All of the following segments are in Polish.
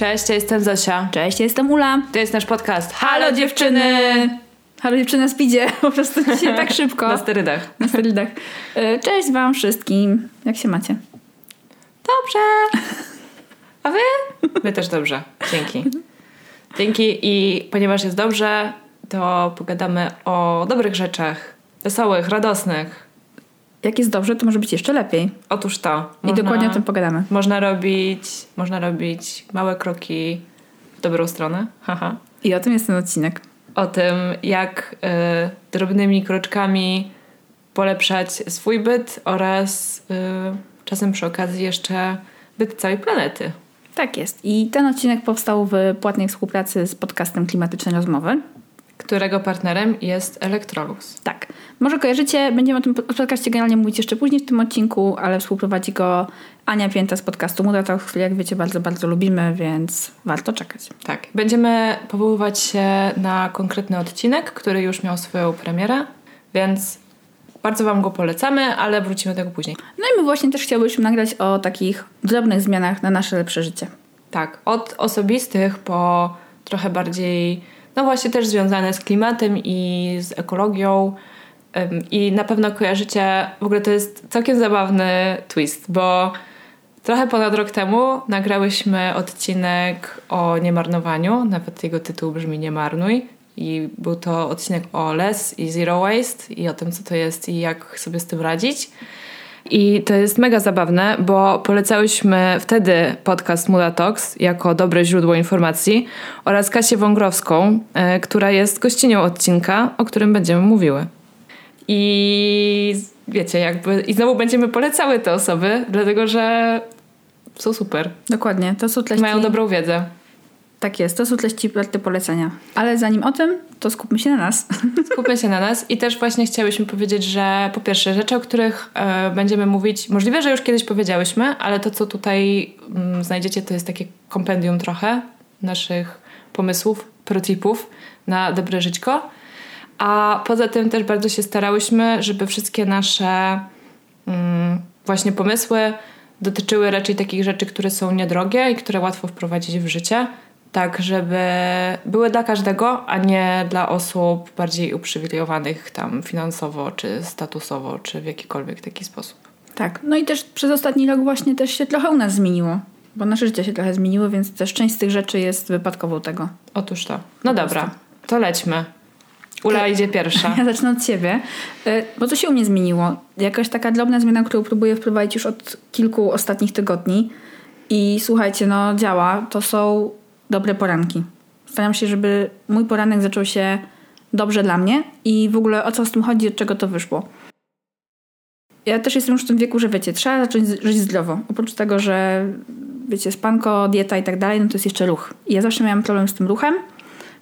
Cześć, ja jestem Zosia. Cześć, ja jestem Ula. To jest nasz podcast. Halo dziewczyny! Halo dziewczyny, speedzie. Po prostu dzisiaj tak szybko. Na sterydach. Na sterydach. E, Cześć wam wszystkim. Jak się macie? Dobrze. A wy? My też dobrze. Dzięki. Dzięki i ponieważ jest dobrze, to pogadamy o dobrych rzeczach. Wesołych, radosnych. Jak jest dobrze, to może być jeszcze lepiej. Otóż to. I dokładnie o tym pogadamy. Można robić, można robić małe kroki w dobrą stronę. Haha. I o tym jest ten odcinek. O tym, jak y, drobnymi kroczkami polepszać swój byt oraz y, czasem przy okazji jeszcze byt całej planety. Tak jest. I ten odcinek powstał w płatnej współpracy z podcastem Klimatyczne Rozmowy. Którego partnerem jest Electrolux. Tak. Może kojarzycie, będziemy o tym podcaście generalnie mówić jeszcze później w tym odcinku, ale współprowadzi go Ania Pięta z podcastu Muda Talk, który jak wiecie bardzo, bardzo lubimy, więc warto czekać. Tak. Będziemy powoływać się na konkretny odcinek, który już miał swoją premierę, więc bardzo Wam go polecamy, ale wrócimy do tego później. No i my właśnie też chciałyśmy nagrać o takich drobnych zmianach na nasze lepsze życie. Tak. Od osobistych po trochę bardziej, no właśnie też związane z klimatem i z ekologią. I na pewno kojarzycie, w ogóle to jest całkiem zabawny twist, bo trochę ponad rok temu nagrałyśmy odcinek o niemarnowaniu, nawet jego tytuł brzmi Nie marnuj. I był to odcinek o less i zero waste i o tym, co to jest i jak sobie z tym radzić. I to jest mega zabawne, bo polecałyśmy wtedy podcast Muda Talks jako dobre źródło informacji oraz Kasię Wągrowską, e, która jest gościnią odcinka, o którym będziemy mówiły. I wiecie, jakby i znowu będziemy polecały te osoby, dlatego że są super. Dokładnie, to są treści... Mają dobrą wiedzę. Tak jest, to są treści warte polecenia. Ale zanim o tym, to skupmy się na nas. Skupmy się na nas i też właśnie chciałyśmy powiedzieć, że po pierwsze rzeczy, o których e, będziemy mówić, możliwe, że już kiedyś powiedziałyśmy, ale to, co tutaj mm, znajdziecie, to jest takie kompendium trochę naszych pomysłów, protipów na dobre żyćko. A poza tym też bardzo się starałyśmy, żeby wszystkie nasze mm, właśnie pomysły dotyczyły raczej takich rzeczy, które są niedrogie i które łatwo wprowadzić w życie. Tak, żeby były dla każdego, a nie dla osób bardziej uprzywilejowanych tam finansowo, czy statusowo, czy w jakikolwiek taki sposób. Tak, no i też przez ostatni rok właśnie też się trochę u nas zmieniło, bo nasze życie się trochę zmieniło, więc też część z tych rzeczy jest wypadkową tego. Otóż to. No dobra, to lećmy. Ula idzie pierwsza. Ja zacznę od siebie, bo co się u mnie zmieniło? Jakaś taka drobna zmiana, którą próbuję wprowadzić już od kilku ostatnich tygodni i słuchajcie, no działa, to są dobre poranki. Staram się, żeby mój poranek zaczął się dobrze dla mnie i w ogóle o co z tym chodzi, od czego to wyszło. Ja też jestem już w tym wieku, że wiecie, trzeba zacząć żyć zdrowo. Oprócz tego, że wiecie, spanko, dieta i tak dalej, no to jest jeszcze ruch. I ja zawsze miałam problem z tym ruchem.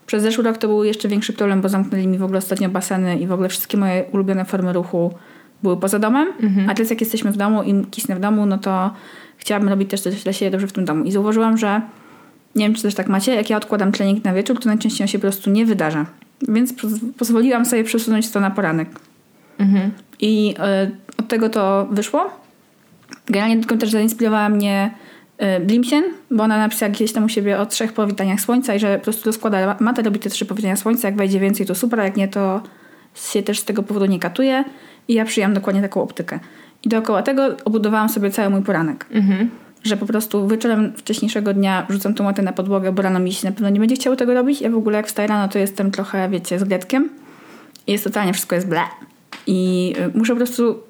Przez zeszły rok to był jeszcze większy problem, bo zamknęli mi w ogóle ostatnio baseny i w ogóle wszystkie moje ulubione formy ruchu były poza domem. Mhm. A teraz jak jesteśmy w domu i kisnę w domu, no to chciałabym robić też coś dla siebie dobrze w tym domu. I zauważyłam, że nie wiem, czy też tak macie, jak ja odkładam trening na wieczór, to najczęściej on się po prostu nie wydarza. Więc pozwoliłam sobie przesunąć to na poranek. Mhm. I y, od tego to wyszło. Generalnie tylko też zainspirowała mnie y, Blimsien, bo ona napisała gdzieś tam u siebie o trzech powitaniach słońca i że po prostu rozkłada matę, robi te trzy powitania słońca. Jak wejdzie więcej, to super, a jak nie, to się też z tego powodu nie katuje. I ja przyjęłam dokładnie taką optykę. I dookoła tego obudowałam sobie cały mój poranek. Mhm że po prostu wieczorem wcześniejszego dnia rzucam tomatę na podłogę, bo rano mi się na pewno nie będzie chciało tego robić. Ja w ogóle jak wstaję rano, to jestem trochę, wiecie, z gretkiem. Jest totalnie wszystko jest ble. I y, muszę po prostu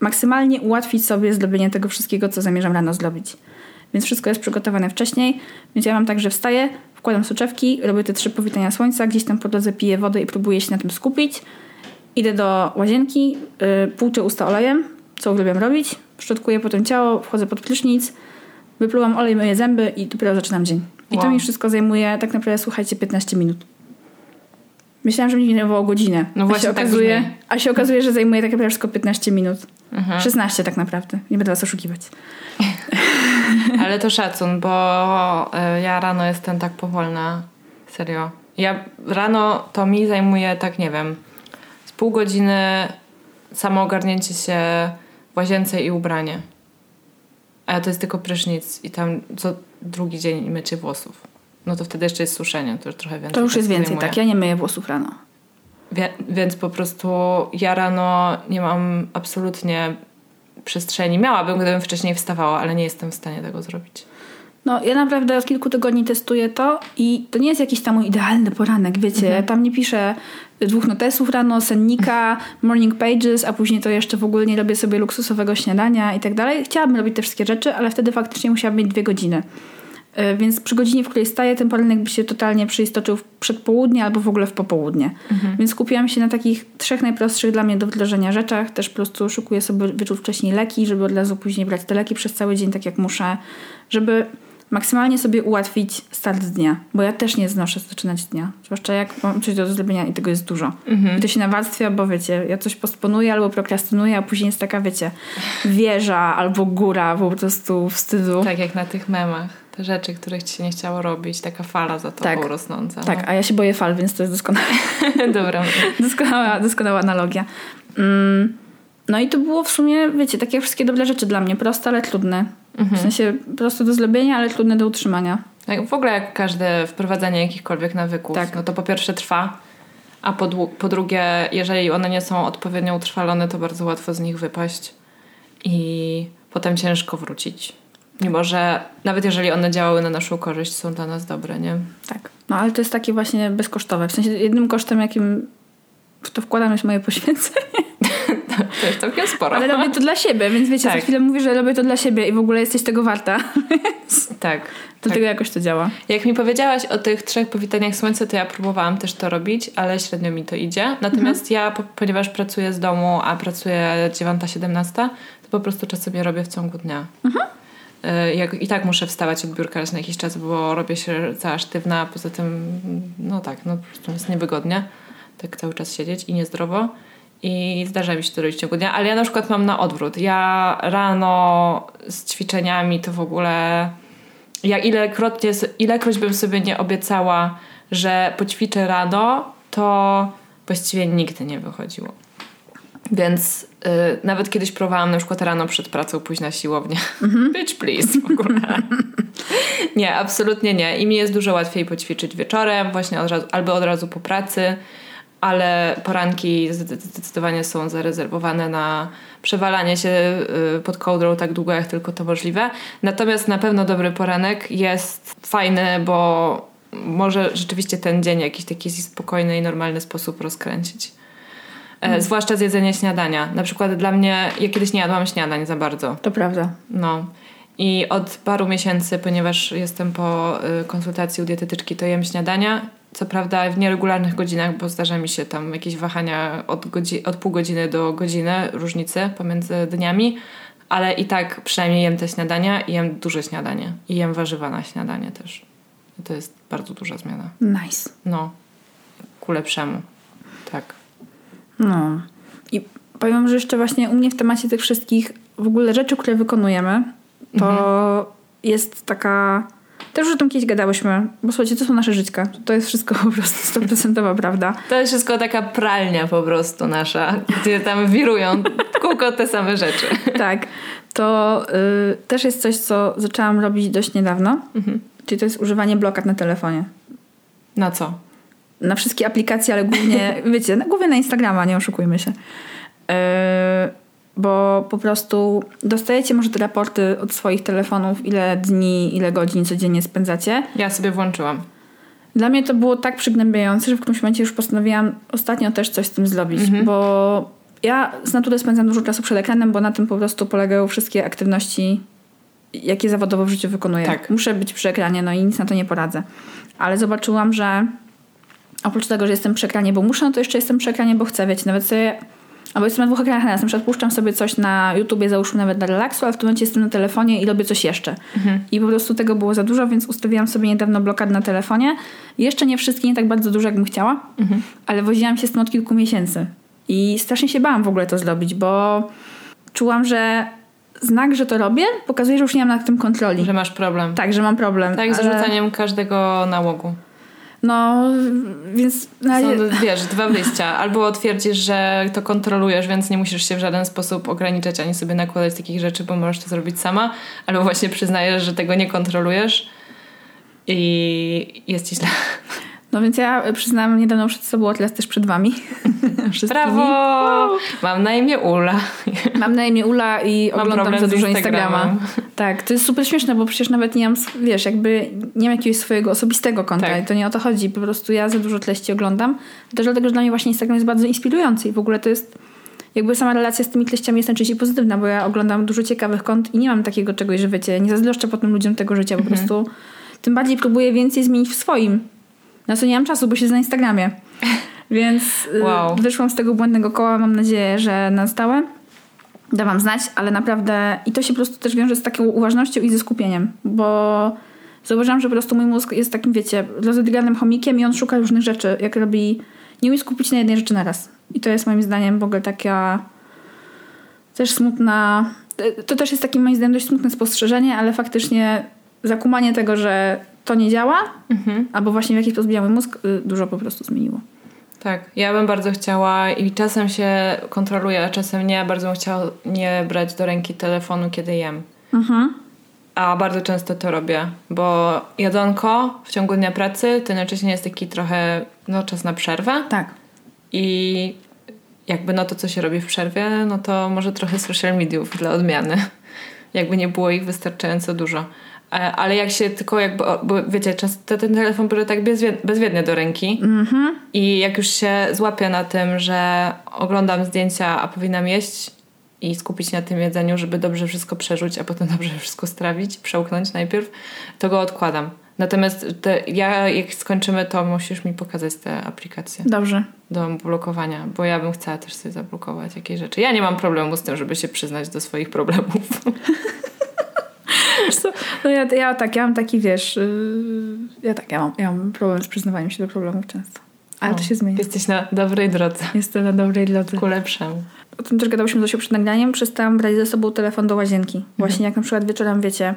maksymalnie ułatwić sobie zrobienie tego wszystkiego, co zamierzam rano zrobić. Więc wszystko jest przygotowane wcześniej. Więc ja mam tak, że wstaję, wkładam soczewki, robię te trzy powitania słońca, gdzieś tam po drodze piję wodę i próbuję się na tym skupić. Idę do łazienki, yy, płuczę usta olejem, co uwielbiam robić. Szczotkuję potem ciało, wchodzę pod prysznic, wypluwam olej, myję zęby i dopiero zaczynam dzień. I to Wow. mi wszystko zajmuje tak naprawdę, słuchajcie, 15 minut. Myślałam, że mi zajmowało godzinę. No a właśnie się tak okazuje, brzmi. A się okazuje, że zajmuje tak naprawdę wszystko 15 minut. Mhm. 16 tak naprawdę. Nie będę was oszukiwać. Ale to szacun, bo y, ja rano jestem tak powolna. Serio. Ja rano to mi zajmuje tak, nie wiem, z pół godziny samo ogarnięcie się w łazience i ubranie. A to jest tylko prysznic i tam co drugi dzień mycie włosów. No to wtedy jeszcze jest suszenie, to już trochę więcej. To już jest więcej, zajmuje. tak. Ja nie myję włosów rano. Wie, więc po prostu ja rano nie mam absolutnie przestrzeni. Miałabym, gdybym wcześniej wstawała, ale nie jestem w stanie tego zrobić. No, ja naprawdę od kilku tygodni testuję to i to nie jest jakiś tam mój idealny poranek, wiecie. Mhm. Tam nie piszę dwóch notesów rano, sennika, morning pages, a później to jeszcze w ogóle nie robię sobie luksusowego śniadania i tak dalej. Chciałabym robić te wszystkie rzeczy, ale wtedy faktycznie musiałabym mieć dwie godziny. Y, Więc przy godzinie, w której staję, ten poranek by się totalnie przeistoczył w przedpołudnie albo w ogóle w popołudnie. Więc skupiłam się na takich trzech najprostszych dla mnie do wdrożenia rzeczach. Też po prostu szukuję sobie wieczór wcześniej leki, żeby od razu później brać te leki przez cały dzień, tak jak muszę. Żeby maksymalnie sobie ułatwić start dnia. Bo ja też nie znoszę zaczynać dnia. Zwłaszcza jak mam coś do zrobienia i tego jest dużo. I to się nawarstwia, bo wiecie, ja coś postponuję albo prokrastynuję, a później jest taka, wiecie, wieża albo góra po prostu wstydu. Tak jak na tych memach. Te rzeczy, których ci się nie chciało robić. Taka fala za tobą Tak. rosnąca. Tak, a ja się boję fal, więc to jest doskonałe. No. Dobra. Doskonała, doskonała analogia. Mm, no i to było w sumie, wiecie, takie wszystkie dobre rzeczy dla mnie. Proste, ale trudne. W sensie proste do zrobienia, ale trudne do utrzymania. Tak, w ogóle jak każde wprowadzanie jakichkolwiek nawyków, Tak. no to po pierwsze trwa, a po, po drugie, jeżeli one nie są odpowiednio utrwalone, to bardzo łatwo z nich wypaść i potem ciężko wrócić. Mimo, że nawet jeżeli one działały na naszą korzyść, są dla nas dobre, nie? Tak. No ale to jest takie właśnie bezkosztowe. W sensie jednym kosztem, jakim w to wkładam, jest moje poświęcenie. To jest całkiem sporo. Ale robię to dla siebie, więc wiecie, Tak. za chwilę mówię, że robię to dla siebie i w ogóle jesteś tego warta. Tak. Dlatego jakoś to działa. Jak mi powiedziałaś o tych trzech powitaniach słońca, to ja próbowałam też to robić, ale średnio mi to idzie. Natomiast ja, po, ponieważ pracuję z domu, a pracuję 9-17, to po prostu czas sobie robię w ciągu dnia. Y, Jak, I tak muszę wstawać od biurka raz na jakiś czas, bo robię się cała sztywna, poza tym, no tak, no po prostu jest niewygodnie tak cały czas siedzieć i niezdrowo. I zdarza mi się to robić w ciągu dnia, ale ja na przykład mam na odwrót. Ja rano z ćwiczeniami to w ogóle ja ilekrotnie, ilekroć bym sobie nie obiecała, że poćwiczę rano, to właściwie nigdy nie wychodziło. Więc y, nawet kiedyś próbowałam na przykład rano przed pracą pójść na siłownię. Bitch please w ogóle. nie, absolutnie nie. I mi jest dużo łatwiej poćwiczyć wieczorem, właśnie od razu, albo od razu po pracy, ale poranki zde- zdecydowanie są zarezerwowane na przewalanie się y, pod kołdrą tak długo, jak tylko to możliwe. Natomiast na pewno dobry poranek jest fajny, bo może rzeczywiście ten dzień w jakiś taki spokojny i normalny sposób rozkręcić. E, Zwłaszcza z jedzenia śniadania. Na przykład dla mnie, ja kiedyś nie jadłam śniadań za bardzo. To prawda. No. I od paru miesięcy, ponieważ jestem po y, konsultacji u dietetyczki, to jem śniadania. Co prawda w nieregularnych godzinach, bo zdarza mi się tam jakieś wahania od, godzi- od pół godziny do godziny różnicy pomiędzy dniami, ale i tak przynajmniej jem te śniadania i jem duże śniadanie. I jem warzywa na śniadanie też. I to jest bardzo duża zmiana. Nice. No. Ku lepszemu. Tak. No. I powiem, że jeszcze właśnie u mnie w temacie tych wszystkich w ogóle rzeczy, które wykonujemy, to jest taka... Też już o tym kiedyś gadałyśmy, bo słuchajcie, to są nasze żyćka. To jest wszystko po prostu stoprocentowa prawda. To jest wszystko taka pralnia po prostu nasza, gdzie tam wirują kółko te same rzeczy. tak. To y, też jest coś, co zaczęłam robić dość niedawno. Czyli to jest używanie blokad na telefonie. Na co? Na wszystkie aplikacje, ale głównie, wiecie, na, głównie na Instagrama, nie oszukujmy się. Yy, bo po prostu dostajecie może te raporty od swoich telefonów, ile dni, ile godzin codziennie spędzacie. Ja sobie włączyłam. Dla mnie to było tak przygnębiające, że w którymś momencie już postanowiłam ostatnio też coś z tym zrobić, bo ja z natury spędzam dużo czasu przed ekranem, bo na tym po prostu polegają wszystkie aktywności, jakie zawodowo w życiu wykonuję. Tak. Muszę być przy ekranie, no i nic na to nie poradzę. Ale zobaczyłam, że oprócz tego, że jestem przy ekranie, bo muszę, no to jeszcze jestem przy ekranie, bo chcę, wiecie, nawet sobie Albo jestem na dwóch ekranach naraz. Na przykład puszczam sobie coś na YouTubie, załóżmy nawet dla relaksu, ale w tym momencie jestem na telefonie i robię coś jeszcze. I po prostu tego było za dużo, więc ustawiłam sobie niedawno blokad na telefonie. Jeszcze nie wszystkie, nie tak bardzo dużo, jakbym chciała, ale woziłam się z tym od kilku miesięcy. I strasznie się bałam w ogóle to zrobić, bo czułam, że znak, że to robię, pokazuje, że już nie mam nad tym kontroli. Że masz problem. Tak, że mam problem. Tak z ale- rzucaniem każdego nałogu. No, więc... Na... Są, wiesz, dwa wyjścia. Albo twierdzisz, że to kontrolujesz, więc nie musisz się w żaden sposób ograniczać ani sobie nakładać takich rzeczy, bo możesz to zrobić sama, albo właśnie przyznajesz, że tego nie kontrolujesz i jest ci źle. No więc ja przyznałam niedawno przed sobą, a teraz też przed wami. Brawo! Mam na imię Ula. Mam na imię Ula i Mam oglądam za dużo. Instagrama. Tak, to jest super śmieszne, bo przecież nawet nie mam, wiesz, jakby nie mam jakiegoś swojego osobistego konta Tak. i to nie o to chodzi. Po prostu ja za dużo treści oglądam. Też dlatego, że dla mnie właśnie Instagram jest bardzo inspirujący i w ogóle to jest jakby sama relacja z tymi treściami jest najczęściej pozytywna, bo ja oglądam dużo ciekawych kont i nie mam takiego czegoś, że wiecie, nie zazdroszczę potem ludziom tego życia, po Mhm. prostu tym bardziej próbuję więcej zmienić w swoim. Na co nie mam czasu, bo się na Instagramie. Więc y, Wow. wyszłam z tego błędnego koła, mam nadzieję, że na stałe. Da wam znać, ale naprawdę i to się po prostu też wiąże z taką uważnością i ze skupieniem, bo zauważyłam, że po prostu mój mózg jest takim, wiecie, rozedrganym chomikiem i on szuka różnych rzeczy, jak robi, nie umie skupić na jednej rzeczy naraz. I to jest moim zdaniem w ogóle taka też smutna, to też jest takie moim zdaniem dość smutne spostrzeżenie, ale faktycznie zakumanie tego, że to nie działa, albo właśnie w jakiś sposób mój mózg, y, dużo po prostu zmieniło. Tak, ja bym bardzo chciała i czasem się kontroluję, a czasem nie. Bardzo bym chciała nie brać do ręki telefonu, kiedy jem. Mhm. A bardzo często to robię, bo jadonko w ciągu dnia pracy to jednocześnie jest taki trochę no, czas na przerwę Tak. i jakby no to, co się robi w przerwie, no to może trochę social mediów dla odmiany. Jakby nie było ich wystarczająco dużo. E, Ale jak się tylko jakby, bo wiecie, często ten telefon biorę tak bezwie- bezwiednie do ręki i jak już się złapię na tym, że oglądam zdjęcia, a powinnam jeść i skupić się na tym jedzeniu, żeby dobrze wszystko przerzuć, a potem dobrze wszystko strawić, przełknąć najpierw, to go odkładam. Natomiast te, ja, jak skończymy, to musisz mi pokazać te aplikacje Dobrze. do blokowania, bo ja bym chciała też sobie zablokować jakieś rzeczy. Ja nie mam problemu z tym, żeby się przyznać do swoich problemów. No ja, ja tak, ja mam taki, wiesz, yy, ja tak, ja mam, ja mam problem z przyznawaniem się do problemów często. Ale to się zmieni. Jesteś na dobrej drodze. Jestem na dobrej drodze. Ku lepszemu. O tym też gadałyśmy Zosią przed nagraniem. Przestałam brać ze sobą telefon do łazienki. Właśnie jak na przykład wieczorem, wiecie,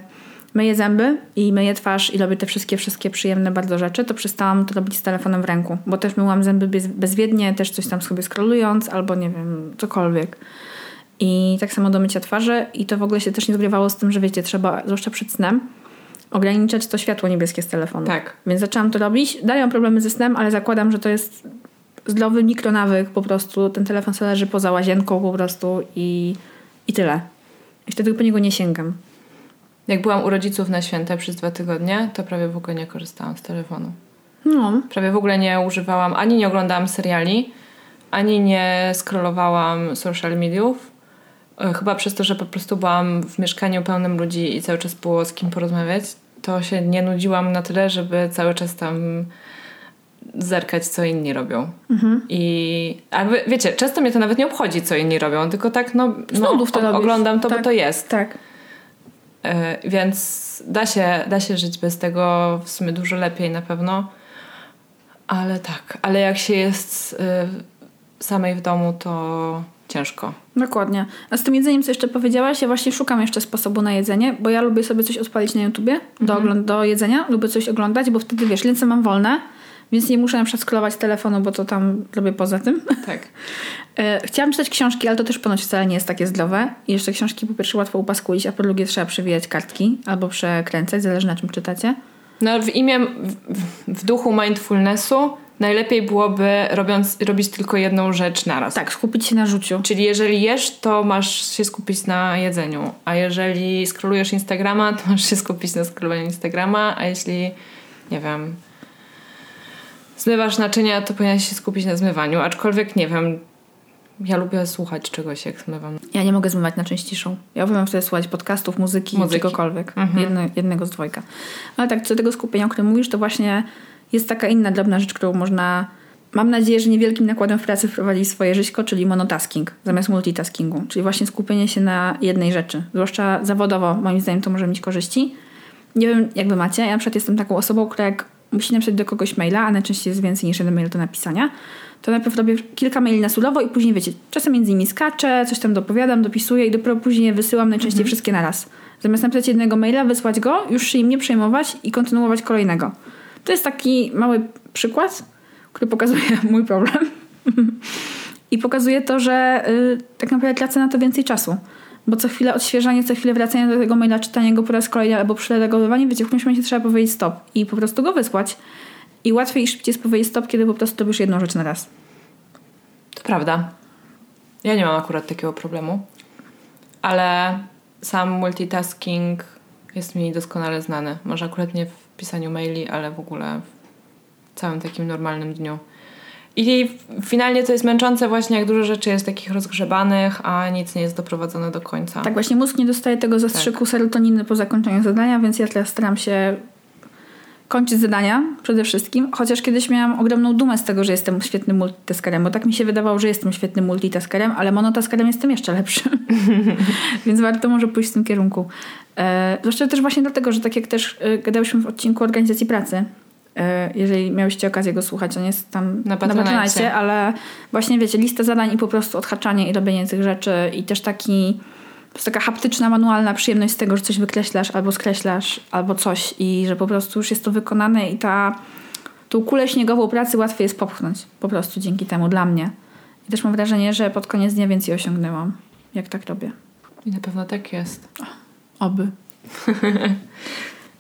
myję zęby i myję twarz i robię te wszystkie, wszystkie przyjemne bardzo rzeczy, to przestałam to robić z telefonem w ręku. Bo też myłam zęby bez, bezwiednie, też coś tam sobie scrollując albo nie wiem, cokolwiek. I tak samo do mycia twarzy i to w ogóle się też nie zgrywało z tym, że wiecie, trzeba, zwłaszcza przed snem, ograniczać to światło niebieskie z telefonu. Tak. Więc zaczęłam to robić. Dalej mam problemy ze snem, ale zakładam, że to jest zdrowy mikronawyk po prostu. Ten telefon sobie leży poza łazienką po prostu i, i tyle. I wtedy po niego nie sięgam. Jak byłam u rodziców na święta przez dwa tygodnie, to prawie w ogóle nie korzystałam z telefonu. No. Prawie w ogóle nie używałam, ani nie oglądałam seriali, ani nie scrollowałam social mediów. E, Chyba przez to, że po prostu byłam w mieszkaniu pełnym ludzi i cały czas było z kim porozmawiać, to się nie nudziłam na tyle, żeby cały czas tam zerkać, co inni robią. I a wiecie, często mnie to nawet nie obchodzi, co inni robią, tylko tak, no, no to o- oglądam to, tak. bo to jest. Tak. E, Więc da się, da się żyć bez tego w sumie dużo lepiej na pewno. Ale tak, ale jak się jest y, samej w domu, to ciężko. Dokładnie. A z tym jedzeniem, co jeszcze powiedziałaś, ja właśnie szukam jeszcze sposobu na jedzenie, bo ja lubię sobie coś odpalić na YouTubie do, ogląd- do jedzenia, lubię coś oglądać, bo wtedy, wiesz, ręce mam wolne, więc nie muszę na przykład scrollować telefonu, bo to tam robię poza tym. Tak. E, Chciałam czytać książki, ale to też ponoć wcale nie jest takie zdrowe. I jeszcze książki po pierwsze łatwo upaskulić, a po drugie trzeba przewijać kartki albo przekręcać, zależy na czym czytacie. No w imię, w- w duchu mindfulnessu najlepiej byłoby robiąc, robić tylko jedną rzecz naraz. Tak, skupić się na rzuciu. Czyli jeżeli jesz, to masz się skupić na jedzeniu, a jeżeli scrollujesz Instagrama, to masz się skupić na scrollowaniu Instagrama, a jeśli, nie wiem, zmywasz naczynia, to powinieneś się skupić na zmywaniu, aczkolwiek, nie wiem, ja lubię słuchać czegoś, jak zmywam. Ja nie mogę zmywać na część ciszą. Ja uwielbiam wtedy słuchać podcastów, muzyki, Muzyki. czegokolwiek. Jedno, jednego z dwojga. Ale tak, co do tego skupienia, o którym mówisz, to właśnie jest taka inna drobna rzecz, którą można mam nadzieję, że niewielkim nakładem w pracy wprowadzi swoje żyćko, czyli monotasking zamiast multitaskingu, czyli właśnie skupienie się na jednej rzeczy. Zwłaszcza zawodowo, moim zdaniem, to może mieć korzyści. Nie wiem, jak wy macie. Ja na przykład jestem taką osobą, która jak musi napisać do kogoś maila, a najczęściej jest więcej niż jeden mail do napisania, to najpierw robię kilka maili na surowo i później, wiecie, czasem między nimi skaczę, coś tam dopowiadam, dopisuję i dopiero później wysyłam najczęściej mhm. wszystkie na raz. Zamiast napisać jednego maila, wysłać go, już się im nie przejmować i kontynuować kolejnego. To jest taki mały przykład, który pokazuje mój problem. I pokazuje to, że y, tak naprawdę tracę na to więcej czasu. Bo co chwilę odświeżanie, co chwilę wracanie do tego maila, czytanie go po raz kolejny albo przeredagowywanie, wiecie, w którymś momencie trzeba powiedzieć stop i po prostu go wysłać. I łatwiej i szybciej jest powiedzieć stop, kiedy po prostu robisz jedną rzecz na raz. To prawda. Ja nie mam akurat takiego problemu. Ale sam multitasking jest mi doskonale znany. Może akurat nie w pisaniu maili, ale w ogóle w całym takim normalnym dniu. I finalnie to jest męczące właśnie, jak dużo rzeczy jest takich rozgrzebanych, a nic nie jest doprowadzone do końca. Tak, właśnie mózg nie dostaje tego zastrzyku tak. serotoniny po zakończeniu zadania, więc ja teraz staram się kończyć zadania przede wszystkim, chociaż kiedyś miałam ogromną dumę z tego, że jestem świetnym multitaskerem, bo tak mi się wydawało, że jestem świetnym multitaskerem, ale monotaskerem jestem jeszcze lepszy. Więc warto może pójść w tym kierunku. E, zwłaszcza też właśnie dlatego, że tak jak też e, gadałyśmy w odcinku organizacji pracy, e, jeżeli miałyście okazję go słuchać, on jest tam na Patronite, ale właśnie wiecie, lista zadań i po prostu odhaczanie i robienie tych rzeczy i też taki jest taka haptyczna, manualna przyjemność z tego, że coś wykreślasz albo skreślasz, albo coś i że po prostu już jest to wykonane i ta tą kulę śniegową pracy łatwiej jest popchnąć po prostu dzięki temu dla mnie. I też mam wrażenie, że pod koniec dnia więcej osiągnęłam, jak tak robię. I na pewno tak jest. oby.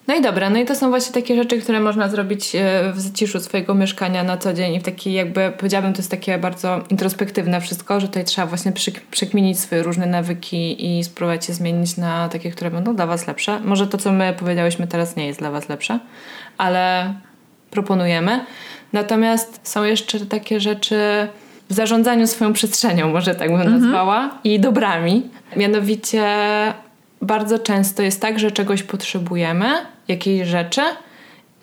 No i dobra, no i to są właśnie takie rzeczy, które można zrobić e, w zaciszu swojego mieszkania na co dzień i w takiej jakby, powiedziałabym, to jest takie bardzo introspektywne wszystko, że tutaj trzeba właśnie przekminić swoje różne nawyki i spróbować je zmienić na takie, które będą dla Was lepsze. Może to, co my powiedziałyśmy teraz nie jest dla Was lepsze, ale proponujemy. Natomiast są jeszcze takie rzeczy w zarządzaniu swoją przestrzenią, może tak bym mhm. nazwała, i dobrami. Mianowicie bardzo często jest tak, że czegoś potrzebujemy, jakiejś rzeczy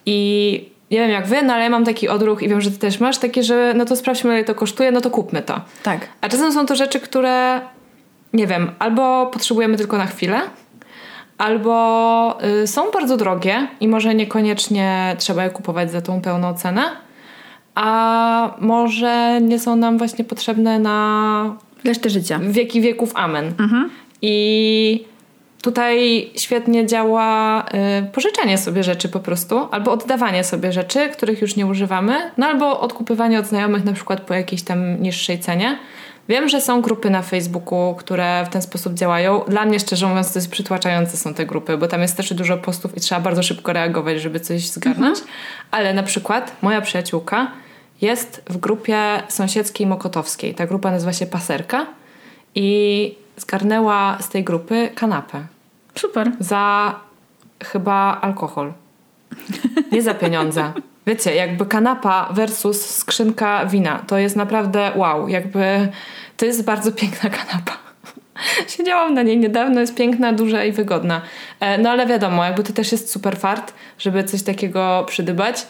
i nie wiem jak wy, no ale ja mam taki odruch i wiem, że ty też masz takie, że no to sprawdźmy ile to kosztuje, no to kupmy to. Tak. A czasem są to rzeczy, które nie wiem, albo potrzebujemy tylko na chwilę, albo y, są bardzo drogie i może niekoniecznie trzeba je kupować za tą pełną cenę, a może nie są nam właśnie potrzebne na resztę życia. Wieki wieków amen. Mhm. I Tutaj świetnie działa y, pożyczanie sobie rzeczy po prostu, albo oddawanie sobie rzeczy, których już nie używamy, no albo odkupywanie od znajomych na przykład po jakiejś tam niższej cenie. Wiem, że są grupy na Facebooku, które w ten sposób działają. Dla mnie, szczerze mówiąc, to jest przytłaczające są te grupy, bo tam jest też dużo postów i trzeba bardzo szybko reagować, żeby coś zgarnąć. Mhm. Ale na przykład moja przyjaciółka jest w grupie sąsiedzkiej mokotowskiej. Ta grupa nazywa się Paserka i zgarnęła z tej grupy kanapę. Super. Za chyba alkohol. Nie za pieniądze. Wiecie, jakby kanapa versus skrzynka wina. To jest naprawdę wow. Jakby to jest bardzo piękna kanapa. Siedziałam na niej niedawno, jest piękna, duża i wygodna. E, no ale wiadomo, jakby to też jest super fart, żeby coś takiego przydybać.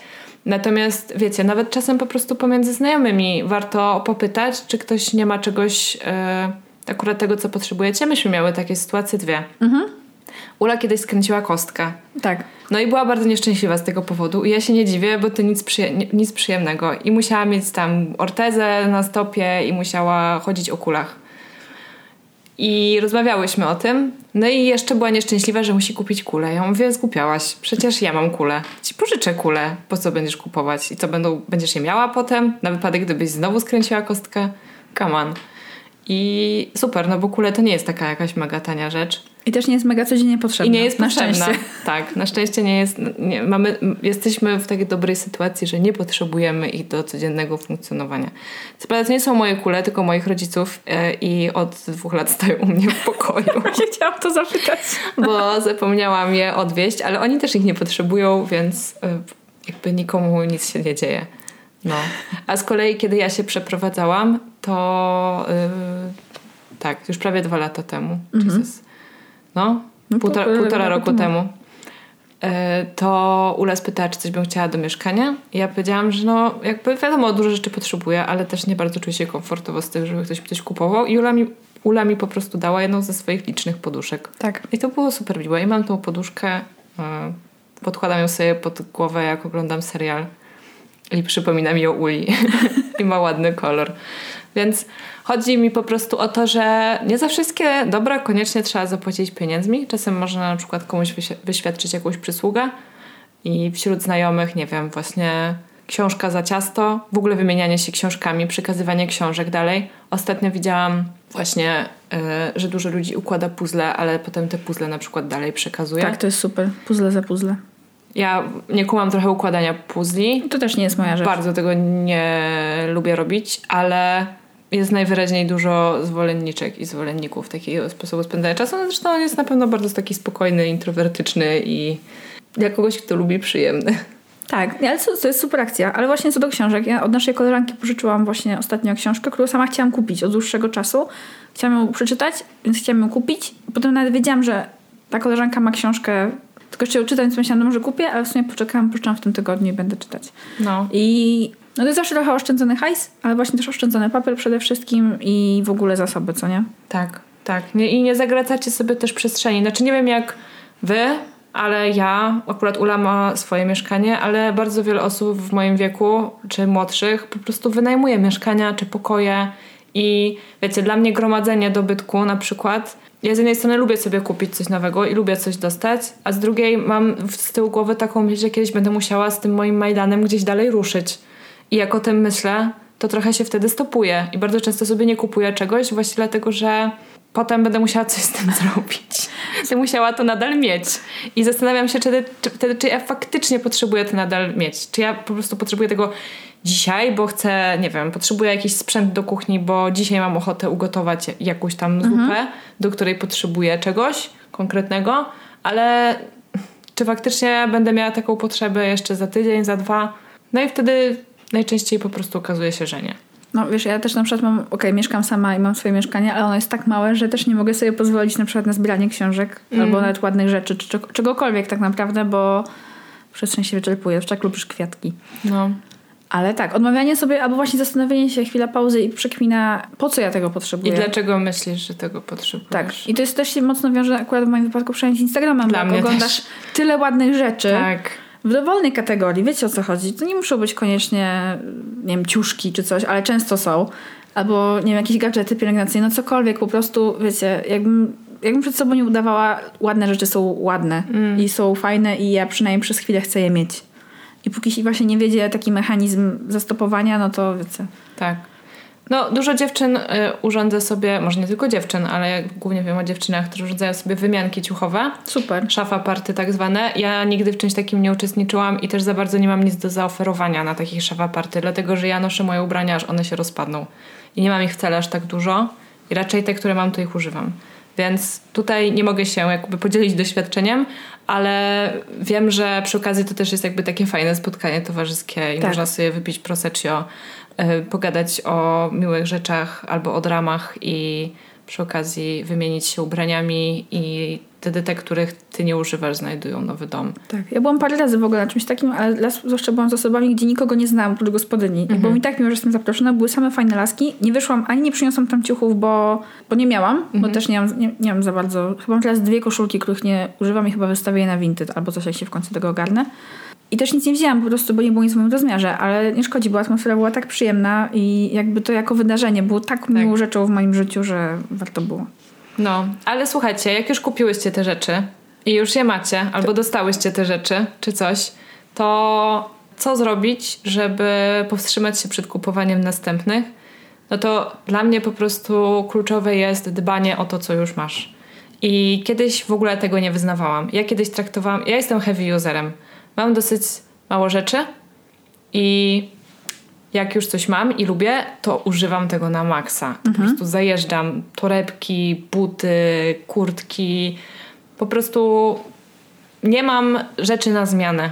Natomiast wiecie, nawet czasem po prostu pomiędzy znajomymi warto popytać, czy ktoś nie ma czegoś... Yy, akurat tego, co potrzebujecie. Myśmy miały takie sytuacje dwie. Mhm. Ula kiedyś skręciła kostkę. Tak. No i była bardzo nieszczęśliwa z tego powodu. I ja się nie dziwię, bo to nic, przyje- nic przyjemnego. I musiała mieć tam ortezę na stopie i musiała chodzić o kulach. I rozmawiałyśmy o tym. No i jeszcze była nieszczęśliwa, że musi kupić kulę. Ja mówię, zgłupiałaś. Przecież ja mam kulę. Ci pożyczę kulę. Po co będziesz kupować? I co, będą, będziesz je miała potem? Na wypadek, gdybyś znowu skręciła kostkę? Come on. I super, no bo kule to nie jest taka jakaś mega tania rzecz. I też nie jest mega codziennie potrzebna. I nie jest na potrzebna. Szczęście. Tak, na szczęście nie jest. Nie, mamy, jesteśmy w takiej dobrej sytuacji, że nie potrzebujemy ich do codziennego funkcjonowania. Co prawda to nie są moje kule, tylko moich rodziców e, i od dwóch lat stoją u mnie w pokoju. Właśnie chciałam to zapytać. Bo zapomniałam je odwieźć, ale oni też ich nie potrzebują, więc e, jakby nikomu nic się nie dzieje. No. A z kolei, kiedy ja się przeprowadzałam, to yy, tak, już prawie dwa lata temu. Mhm. No, no półtora, półtora roku temu. temu. e, to Ula spytała, czy coś bym chciała do mieszkania. I ja powiedziałam, że no jakby wiadomo, dużo rzeczy potrzebuję, ale też nie bardzo czuję się komfortowo z tym, żeby ktoś mi coś kupował. I Ula mi, Ula mi po prostu dała jedną ze swoich licznych poduszek. Tak. I to było super miłe. I mam tą poduszkę, e, podkładam ją sobie pod głowę, jak oglądam serial. I przypomina mi o Uli. I ma ładny kolor. Więc chodzi mi po prostu o to, że nie za wszystkie dobra koniecznie trzeba zapłacić pieniędzmi. Czasem można na przykład komuś wyświadczyć jakąś przysługę i wśród znajomych, nie wiem, właśnie książka za ciasto, w ogóle wymienianie się książkami, przekazywanie książek dalej. Ostatnio widziałam właśnie, yy, że dużo ludzi układa puzzle, ale potem te puzzle na przykład dalej przekazuje. Tak, to jest super. Puzzle za puzzle. Ja nie kumam trochę układania puzli. To też nie jest moja rzecz. Bardzo tego nie lubię robić, ale jest najwyraźniej dużo zwolenniczek i zwolenników takiego sposobu spędzania czasu. No zresztą on jest na pewno bardzo taki spokojny, introwertyczny i dla kogoś, kto lubi przyjemny. Tak, ale to, to jest super akcja. Ale właśnie co do książek, ja od naszej koleżanki pożyczyłam właśnie ostatnio książkę, którą sama chciałam kupić od dłuższego czasu. Chciałam ją przeczytać, więc chciałam ją kupić. Potem nawet wiedziałam, że ta koleżanka ma książkę tylko ją czytać, więc myślałam, no może kupię, ale w sumie poczekałam, poczekałam w tym tygodniu i będę czytać. No. I no to jest zawsze trochę oszczędzony hajs, ale właśnie też oszczędzony papier przede wszystkim i w ogóle zasoby, co nie? Tak, tak. Nie, I nie zagracacie sobie też przestrzeni. Znaczy nie wiem jak wy, ale ja, akurat Ula ma swoje mieszkanie, ale bardzo wiele osób w moim wieku, czy młodszych, po prostu wynajmuje mieszkania, czy pokoje i wiecie, dla mnie gromadzenie dobytku na przykład ja z jednej strony lubię sobie kupić coś nowego i lubię coś dostać, a z drugiej mam z tyłu głowy taką myśl, że kiedyś będę musiała z tym moim Majdanem gdzieś dalej ruszyć. I jak o tym myślę, to trochę się wtedy stopuję. I bardzo często sobie nie kupuję czegoś właśnie dlatego, że potem będę musiała coś z tym zrobić. Będę musiała to nadal mieć. I zastanawiam się wtedy, czy, czy, czy ja faktycznie potrzebuję to nadal mieć. Czy ja po prostu potrzebuję tego dzisiaj, bo chcę, nie wiem, potrzebuję jakiś sprzęt do kuchni, bo dzisiaj mam ochotę ugotować jakąś tam zupę, mhm. do której potrzebuję czegoś konkretnego, ale czy faktycznie będę miała taką potrzebę jeszcze za tydzień, za dwa? No i wtedy najczęściej po prostu okazuje się, że nie. No wiesz, ja też na przykład mam, okej, okay, mieszkam sama i mam swoje mieszkanie, ale ono jest tak małe, że też nie mogę sobie pozwolić na przykład na zbieranie książek mm. albo nawet ładnych rzeczy, czy czegokolwiek tak naprawdę, bo przestrzeń się wyczerpuje, tak lubisz kwiatki. No. Ale tak, odmawianie sobie, albo właśnie zastanowienie się, chwila pauzy i przekmina, po co ja tego potrzebuję. I dlaczego myślisz, że tego potrzebujesz. Tak. I to jest też się mocno wiąże akurat w moim wypadku przynajmniej z Instagramem, Dla bo oglądasz też. tyle ładnych rzeczy. Tak. W dowolnej kategorii, wiecie o co chodzi. To nie muszą być koniecznie, nie wiem, ciuszki czy coś, ale często są. Albo, nie wiem, jakieś gadżety pielęgnacyjne, no cokolwiek, po prostu, wiecie, jakbym jakbym przed sobą nie udawała, ładne rzeczy są ładne mm. i są fajne i ja przynajmniej przez chwilę chcę je mieć. I póki właśnie nie wiedzie taki mechanizm zastopowania, no to wiecie. Tak. No, dużo dziewczyn y, urządza sobie, może nie tylko dziewczyn, ale ja głównie wiem o dziewczynach, które urządzają sobie wymianki ciuchowe. Super. Szafa party tak zwane. Ja nigdy w czymś takim nie uczestniczyłam i też za bardzo nie mam nic do zaoferowania na takich szafa party, dlatego że ja noszę moje ubrania, aż one się rozpadną. I nie mam ich wcale aż tak dużo. I raczej te, które mam, to ich używam. Więc tutaj nie mogę się jakby podzielić doświadczeniem, ale wiem, że przy okazji to też jest jakby takie fajne spotkanie towarzyskie i tak. można sobie wypić proseccio, yy, pogadać o miłych rzeczach albo o dramach i przy okazji wymienić się ubraniami i wtedy te, których ty nie używasz, znajdują nowy dom. Tak. Ja byłam parę razy w ogóle na czymś takim, ale zwłaszcza byłam z osobami, gdzie nikogo nie znałam, oprócz gospodyni. Mhm. Bo mi tak, mimo że jestem zaproszona, były same fajne laski. Nie wyszłam, ani nie przyniosłam tam ciuchów, bo, bo nie miałam, mhm. bo też nie mam, nie, nie mam za bardzo... Chyba mam teraz dwie koszulki, których nie używam i chyba wystawię je na Vinted albo coś, jak się w końcu tego ogarnę. I też nic nie wzięłam po prostu, bo nie było nic w moim rozmiarze, ale nie szkodzi, bo atmosfera była tak przyjemna i jakby to jako wydarzenie było tak, tak. miłą rzeczą w moim życiu, że warto było. No, ale słuchajcie, jak już kupiłyście te rzeczy i już je macie, albo dostałyście te rzeczy, czy coś, to co zrobić, żeby powstrzymać się przed kupowaniem następnych? No to dla mnie po prostu kluczowe jest dbanie o to, co już masz. I kiedyś w ogóle tego nie wyznawałam. Ja kiedyś traktowałam, ja jestem heavy userem. Mam dosyć mało rzeczy i jak już coś mam i lubię, to używam tego na maksa. Mhm. Po prostu zajeżdżam torebki, buty, kurtki. Po prostu nie mam rzeczy na zmianę.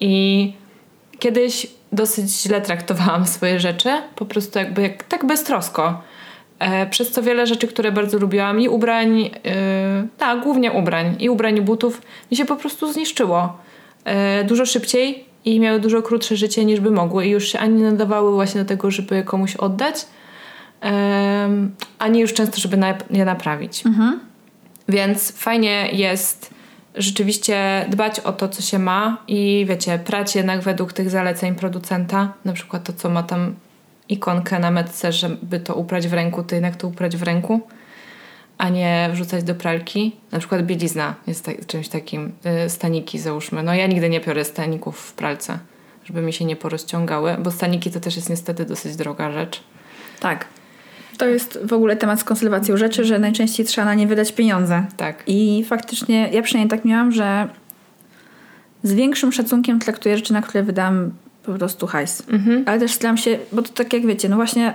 I kiedyś dosyć źle traktowałam swoje rzeczy, po prostu jakby jak, tak beztrosko. E, przez co wiele rzeczy, które bardzo lubiłam i ubrań, yy, tak, głównie ubrań i ubrań i butów mi się po prostu zniszczyło. Yy, dużo szybciej i miały dużo krótsze życie niż by mogły i już się ani nie nadawały właśnie do tego, żeby komuś oddać, yy, ani już często, żeby na, je naprawić. Mhm. Więc fajnie jest rzeczywiście dbać o to, co się ma i wiecie, prać jednak według tych zaleceń producenta, na przykład to, co ma tam ikonkę na metce, żeby to uprać w ręku, to jednak to uprać w ręku, a nie wrzucać do pralki. Na przykład bielizna jest tak, czymś takim, y, staniki załóżmy. No ja nigdy nie biorę staników w pralce, żeby mi się nie porozciągały, bo staniki to też jest niestety dosyć droga rzecz. Tak. To jest w ogóle temat z konserwacją rzeczy, że najczęściej trzeba na nie wydać pieniądze. Tak. I faktycznie ja przynajmniej tak miałam, że z większym szacunkiem traktuję rzeczy, na które wydam po prostu hajs. Mhm. Ale też staram się, bo to tak jak wiecie, no właśnie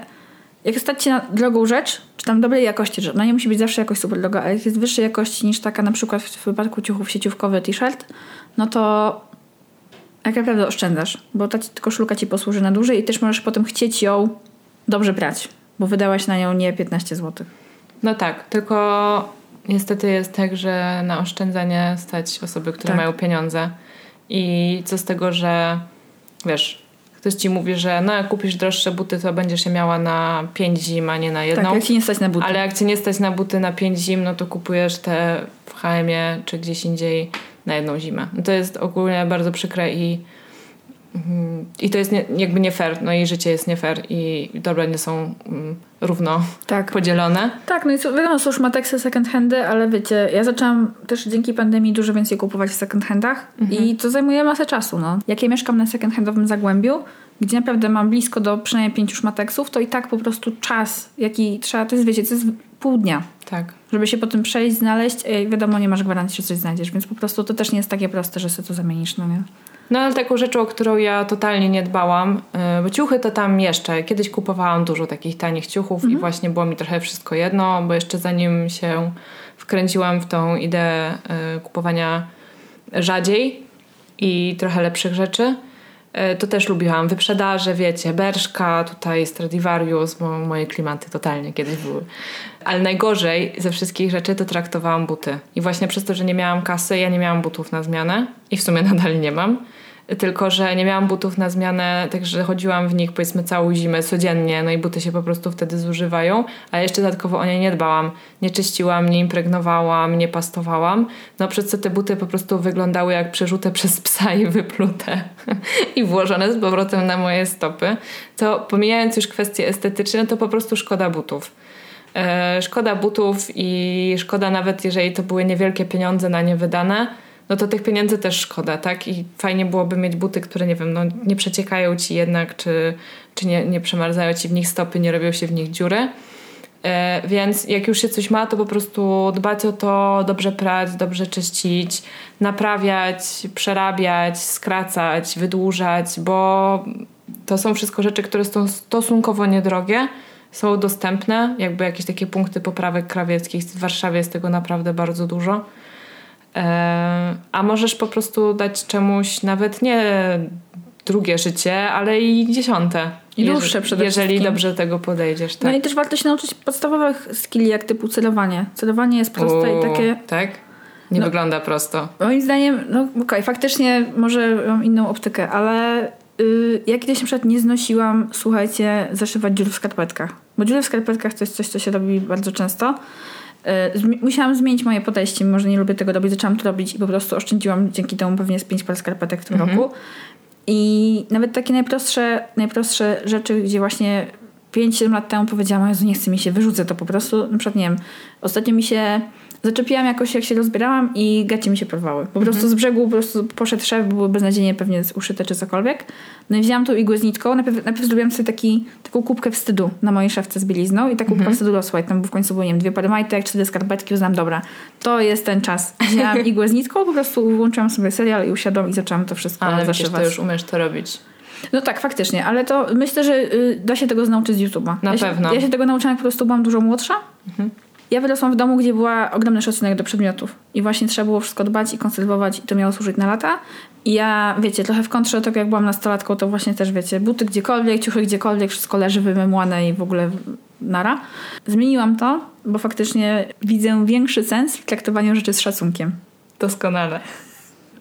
jak stać się na drogą rzecz, czy tam dobrej jakości rzecz, no nie musi być zawsze jakoś super droga, ale jak jest wyższej jakości niż taka na przykład w wypadku ciuchów sieciówkowy t-shirt, no to jak naprawdę oszczędzasz, bo ta koszulka ci posłuży na dłużej i też możesz potem chcieć ją dobrze brać, bo wydałaś na nią nie 15 zł. No tak, tylko niestety jest tak, że na oszczędzanie stać osoby, które tak. mają pieniądze i co z tego, że wiesz, ktoś ci mówi, że no jak kupisz droższe buty, to będziesz je miała na 5 zim, a nie na jedną. Tak, jak ci nie stać na buty. Ale jak ci nie stać na buty na 5 zim, no to kupujesz te w H&M czy gdzieś indziej na jedną zimę. No to jest ogólnie bardzo przykre i i to jest nie, jakby nie fair, no i życie jest nie fair i dobra nie są um, równo tak. podzielone. Tak, no i wiadomo, są już mateksy second handy, ale wiecie, ja zaczęłam też dzięki pandemii dużo więcej kupować w second handach mhm. i to zajmuje masę czasu, no. Jak ja mieszkam na second handowym Zagłębiu, gdzie naprawdę mam blisko do przynajmniej pięciu szmateksów, to i tak po prostu czas, jaki trzeba, to jest, wiecie, to jest pół dnia. Tak. Żeby się potem przejść, znaleźć, wiadomo, nie masz gwarancji, że coś znajdziesz, więc po prostu to też nie jest takie proste, że sobie to zamienisz, no nie? No ale taką rzeczą, o którą ja totalnie nie dbałam, y, bo ciuchy to tam jeszcze. Kiedyś kupowałam dużo takich tanich ciuchów mhm. i właśnie było mi trochę wszystko jedno, bo jeszcze zanim się wkręciłam w tą ideę y, kupowania rzadziej i trochę lepszych rzeczy, to też lubiłam wyprzedaże, wiecie, Berszka, tutaj Stradivarius, bo moje klimaty totalnie kiedyś były. Ale najgorzej ze wszystkich rzeczy to traktowałam buty. I właśnie przez to, że nie miałam kasy, ja nie miałam butów na zmianę i w sumie nadal nie mam tylko że nie miałam butów na zmianę, także chodziłam w nich powiedzmy całą zimę codziennie, no i buty się po prostu wtedy zużywają, a jeszcze dodatkowo o nie nie dbałam. Nie czyściłam, nie impregnowałam, nie pastowałam, no przez co te buty po prostu wyglądały jak przerzute przez psa i wyplute i włożone z powrotem na moje stopy. To pomijając już kwestie estetyczne, to po prostu szkoda butów. E, szkoda butów i szkoda nawet, jeżeli to były niewielkie pieniądze na nie wydane, no to tych pieniędzy też szkoda, tak? I fajnie byłoby mieć buty, które nie wiem, no nie przeciekają ci jednak, czy, czy nie, nie przemarzają ci w nich stopy, nie robią się w nich dziury. E, więc jak już się coś ma, to po prostu dbać o to, dobrze prać, dobrze czyścić, naprawiać, przerabiać, skracać, wydłużać, bo to są wszystko rzeczy, które są stosunkowo niedrogie, są dostępne, jakby jakieś takie punkty poprawek krawieckich w Warszawie jest tego naprawdę bardzo dużo. E, a możesz po prostu dać czemuś nawet nie drugie życie, ale i dziesiąte. I dłuższe przede Jeżeli wszystkim. dobrze tego podejdziesz. Tak. No i też warto się nauczyć podstawowych skilli, jak typu celowanie. Celowanie jest proste i takie... Tak? Nie no, wygląda prosto. Moim zdaniem, no okej, okay, faktycznie może mam inną optykę, ale yy, ja kiedyś na przykład nie znosiłam, słuchajcie, zaszywać dziur w skarpetkach. Bo dziury w skarpetkach to jest coś, co się robi bardzo często. Y, musiałam zmienić moje podejście, może nie lubię tego robić, zaczęłam to robić i po prostu oszczędziłam dzięki temu pewnie z pięć par skarpetek w tym mhm. roku. I nawet takie najprostsze, najprostsze rzeczy, gdzie właśnie 5-7 lat temu powiedziałam, Jezu, nie chce mi się, wyrzucę to po prostu. Na przykład, nie wiem, ostatnio mi się zaczepiłam jakoś, jak się rozbierałam i gacie mi się porwały. Po prostu mhm. z brzegu po prostu poszedł szef, były beznadziejnie pewnie uszyte czy cokolwiek. No i wzięłam tą igłę z nitką. Najpierw, najpierw zrobiłam sobie taki, taką kubkę wstydu na mojej szafce z bielizną i ta kubka mhm. wstydu rosła i tam w końcu było, nie wiem, dwie pary majtek, cztery skarpetki, uznałam, dobra, to jest ten czas. Wzięłam igłę z nitką, po prostu włączyłam sobie serial i usiadłam i zaczęłam to wszystko Ale zaszywać. Ale to już umiesz to robić. No tak, faktycznie, ale to myślę, że y, da się tego nauczyć z YouTube'a. Na ja pewno. Się, ja się tego nauczyłam, po prostu byłam dużo młodsza. Mhm. Ja wyrosłam w domu, gdzie była ogromny szacunek do przedmiotów i właśnie trzeba było wszystko dbać i konserwować i to miało służyć na lata. I ja, wiecie, trochę w kontrze do tego, jak byłam nastolatką, to właśnie też, wiecie, buty gdziekolwiek, ciuchy gdziekolwiek, wszystko leży wymemłane i w ogóle nara. Zmieniłam to, bo faktycznie widzę większy sens w traktowaniu rzeczy z szacunkiem. Doskonale.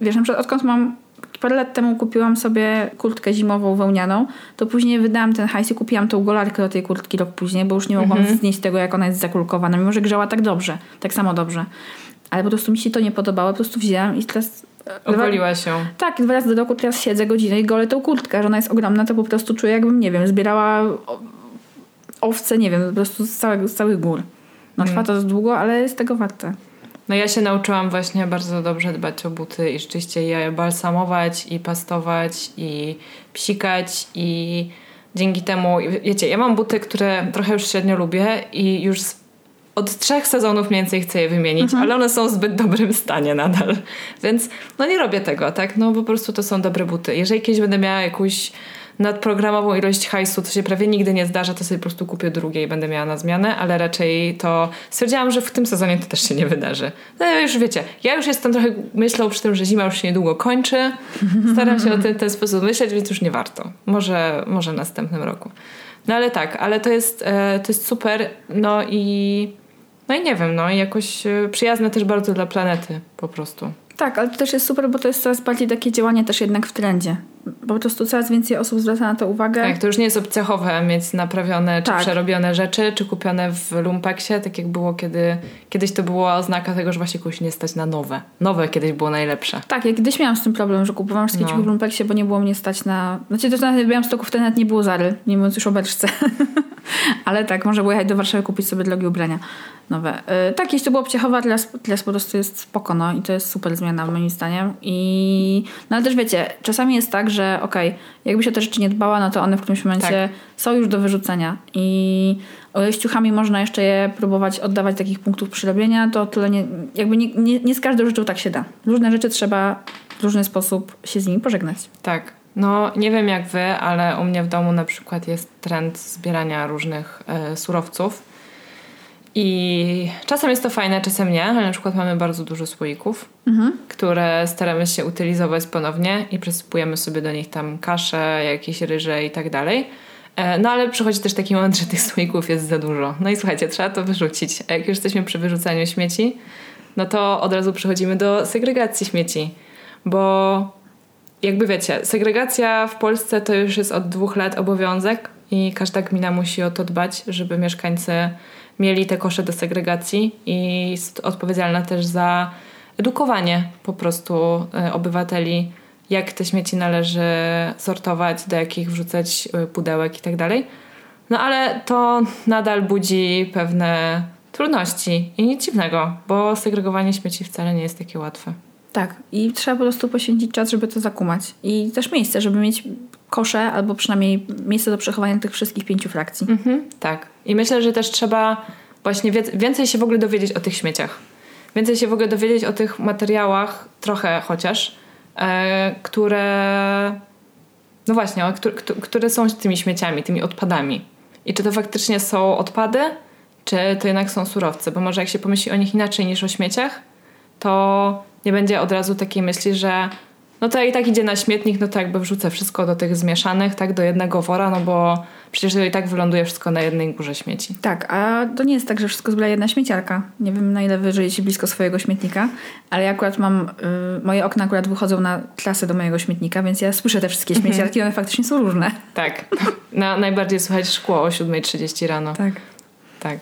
Wiesz, na przykład odkąd mam parę lat temu kupiłam sobie kurtkę zimową wełnianą, to później wydałam ten hajs i kupiłam tą golarkę do tej kurtki rok później, bo już nie mogłam Mhm. znieść tego, jak ona jest zakulkowana, mimo że grzała tak dobrze, tak samo dobrze. Ale po prostu mi się to nie podobało, po prostu wzięłam i teraz... e, Ogoliła się. Tak, dwa razy do roku teraz siedzę godzinę i golę tą kurtkę, że ona jest ogromna, to po prostu czuję jakbym, nie wiem, zbierała owce, nie wiem, po prostu z całych, z całych gór. No trwa to długo, ale jest tego warte. No ja się nauczyłam właśnie bardzo dobrze dbać o buty i rzeczywiście je balsamować i pastować i psikać i dzięki temu, wiecie, ja mam buty, które trochę już średnio lubię i już od trzech sezonów mniej więcej chcę je wymienić, ale one są w zbyt dobrym stanie nadal. Więc no nie robię tego, tak? No po prostu to są dobre buty. Jeżeli kiedyś będę miała jakąś nadprogramową ilość hajsu, co się prawie nigdy nie zdarza, to sobie po prostu kupię drugie i będę miała na zmianę, ale raczej to stwierdziłam, że w tym sezonie to też się nie wydarzy. No już wiecie, ja już jestem trochę myślą przy tym, że zima już się niedługo kończy. Staram się o tym w ten sposób myśleć, więc już nie warto. Może, może następnym roku. No ale tak, ale to jest, e, to jest super. No i no i nie wiem, no i jakoś e, przyjazne też bardzo dla planety po prostu. Tak, ale to też jest super, bo to jest coraz bardziej takie działanie też jednak w trendzie. Po prostu coraz więcej osób zwraca na to uwagę. Tak, to już nie jest obcechowe mieć naprawione czy Tak. przerobione rzeczy, czy kupione w lumpeksie, tak jak było kiedy, kiedyś to była oznaka tego, że właśnie kogoś nie stać na nowe. Nowe kiedyś było najlepsze. Tak, ja kiedyś miałam z tym problem, że kupowałam wszystkie No. w lumpeksie, bo nie było mnie stać na... Znaczy to nawet miałam stoków, wtedy nawet nie było Zary, nie mówiąc już o beczce. Ale tak, można było jechać do Warszawy kupić sobie drogie ubrania nowe. Yy, tak, jeśli to było obciachowe, teraz, teraz po prostu jest spoko, no i to jest super zmiana moim zdaniem. I... No ale też wiecie, czasami jest tak, że okej, jakby się o te rzeczy nie dbała, no to one w którymś momencie są już do wyrzucenia. I z ciuchami można jeszcze je próbować oddawać takich punktów przyrobienia, to tyle nie, jakby nie, nie, nie z każdą rzeczą tak się da. Różne rzeczy trzeba w różny sposób się z nimi pożegnać. Tak. No, nie wiem jak wy, ale u mnie w domu na przykład jest trend zbierania różnych e, surowców. I czasem jest to fajne, czasem nie, ale na przykład mamy bardzo dużo słoików, które staramy się utylizować ponownie i przesypujemy sobie do nich tam kaszę, jakieś ryże i tak dalej. E, No ale przychodzi też taki moment, że tych słoików jest za dużo. No i słuchajcie, trzeba to wyrzucić. A jak już jesteśmy przy wyrzucaniu śmieci, no to od razu przechodzimy do segregacji śmieci. Bo jakby wiecie, segregacja w Polsce to już jest od dwóch lat obowiązek i każda gmina musi o to dbać, żeby mieszkańcy mieli te kosze do segregacji i jest odpowiedzialna też za edukowanie po prostu e, obywateli, jak te śmieci należy sortować, do jakich wrzucać e, pudełek i tak. No ale to nadal budzi pewne trudności i nic dziwnego, bo segregowanie śmieci wcale nie jest takie łatwe. Tak, i trzeba po prostu poświęcić czas, żeby to zakumać. I też miejsce, żeby mieć kosze albo przynajmniej miejsce do przechowania tych wszystkich pięciu frakcji. Mhm, tak. I myślę, że też trzeba właśnie więcej się w ogóle dowiedzieć o tych śmieciach. Więcej się w ogóle dowiedzieć o tych materiałach, trochę chociaż, e, które. No właśnie, o, któ- któ- które są tymi śmieciami, tymi odpadami. I czy to faktycznie są odpady, czy to jednak są surowce? Bo może jak się pomyśli o nich inaczej niż o śmieciach, to nie będzie od razu takiej myśli, że no to i tak idzie na śmietnik, no to jakby wrzucę wszystko do tych zmieszanych, tak, do jednego wora, no bo przecież to i tak wyląduje wszystko na jednej górze śmieci. Tak, a to nie jest tak, że wszystko zbra jedna śmieciarka. Nie wiem, na ile wy żyjecie blisko swojego śmietnika, ale ja akurat mam, y, moje okna akurat wychodzą na trasę do mojego śmietnika, więc ja słyszę te wszystkie śmieciarki, one faktycznie są różne. Tak. Na, najbardziej słychać szkło o 7.30 rano. Tak. Tak.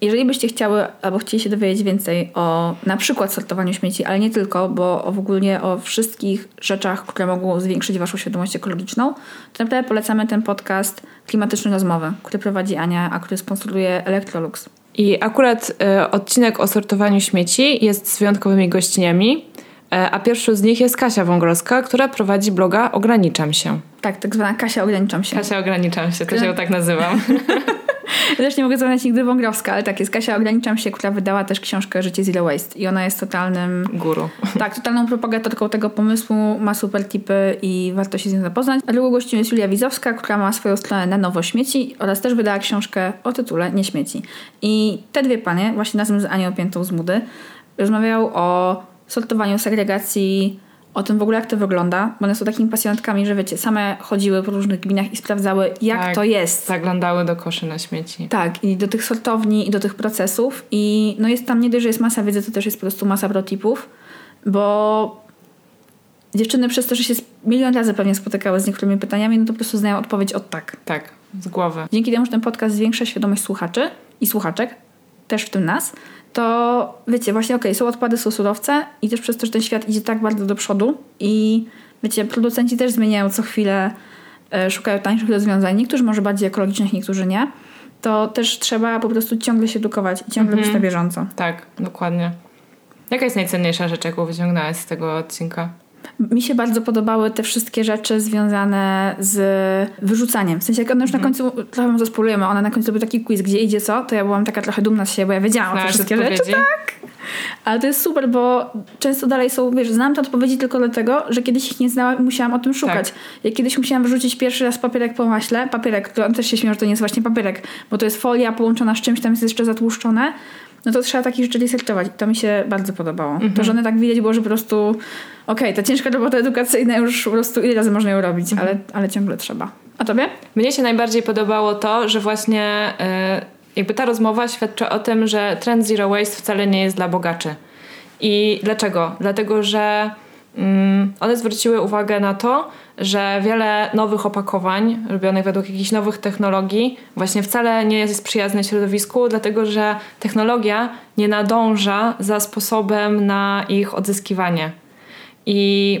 Jeżeli byście chciały albo chcieli się dowiedzieć więcej o na przykład sortowaniu śmieci, ale nie tylko, bo w ogóle o wszystkich rzeczach, które mogą zwiększyć waszą świadomość ekologiczną, to naprawdę polecamy ten podcast Klimatyczne Rozmowy, który prowadzi Ania, a który sponsoruje Electrolux. I akurat e, odcinek o sortowaniu śmieci jest z wyjątkowymi gościniami, a pierwszą z nich jest Kasia Wągrowska, która prowadzi bloga Ograniczam się. Tak, tak zwana Kasia, ograniczam się. Kasia Ograniczam się, też ją tak nazywam. Ja też nie mogę zamieniać nigdy Wągrowska, ale tak jest. Kasia, ograniczam się, która wydała też książkę Życie Zero Waste i ona jest totalnym Guru. Tak, totalną propagatorką tego pomysłu, ma super tipy i warto się z nią zapoznać. A drugą gościem jest Julia Wizowska, która ma swoją stronę na nowo śmieci oraz też wydała książkę o tytule Nie śmieci. I te dwie panie, właśnie razem z Anią Piętą z Mudy, rozmawiają o sortowaniu, segregacji, o tym w ogóle, jak to wygląda, bo one są takimi pasjonatkami, że wiecie, same chodziły po różnych gminach i sprawdzały, jak Tak. to jest. Zaglądały do koszy na śmieci. Tak, i do tych sortowni, i do tych procesów. I no jest tam nie dość, że jest masa wiedzy, to też jest po prostu masa protipów, bo dziewczyny przez to, że się milion razy pewnie spotykały z niektórymi pytaniami, no to po prostu znają odpowiedź od tak. Tak, z głowy. Dzięki temu, że ten podcast zwiększa świadomość słuchaczy i słuchaczek, też w tym nas, to wiecie, właśnie okej, są odpady, są surowce i też przez to, że ten świat idzie tak bardzo do przodu i wiecie, producenci też zmieniają co chwilę, e, szukają tańszych rozwiązań, niektórzy może bardziej ekologicznych, niektórzy nie, to też trzeba po prostu ciągle się edukować i ciągle być na bieżąco. Tak, dokładnie. Jaka jest najcenniejsza rzecz, jaką wyciągnęłaś z tego odcinka? Mi się bardzo podobały te wszystkie rzeczy związane z wyrzucaniem. W sensie, jak one już na końcu, trochę może spolujemy, ona na końcu robi taki quiz, gdzie idzie co, to ja byłam taka trochę dumna z siebie, bo ja wiedziałam o te Znasz wszystkie rzeczy. odpowiedzi? Ale to jest super, bo często dalej są, wiesz, znam te odpowiedzi tylko dlatego, że kiedyś ich nie znałam i musiałam o tym szukać. Tak. Ja kiedyś musiałam wyrzucić pierwszy raz papierek po maśle, papierek, który on też się śmieje, że to nie jest właśnie papierek, bo to jest folia połączona z czymś, tam jest jeszcze zatłuszczone. No to trzeba takich rzeczy researchować. I to mi się bardzo podobało. Mhm. To, że one tak widać było, że po prostu okej, ta ciężka robota edukacyjna już po prostu ile razy można ją robić, Mhm. ale, ale ciągle trzeba. A tobie? Mnie się najbardziej podobało to, że właśnie y, jakby ta rozmowa świadczy o tym, że trend zero waste wcale nie jest dla bogaczy. I dlaczego? Dlatego, że one zwróciły uwagę na to, że wiele nowych opakowań robionych według jakichś nowych technologii właśnie wcale nie jest przyjazne środowisku, dlatego że technologia nie nadąża za sposobem na ich odzyskiwanie. I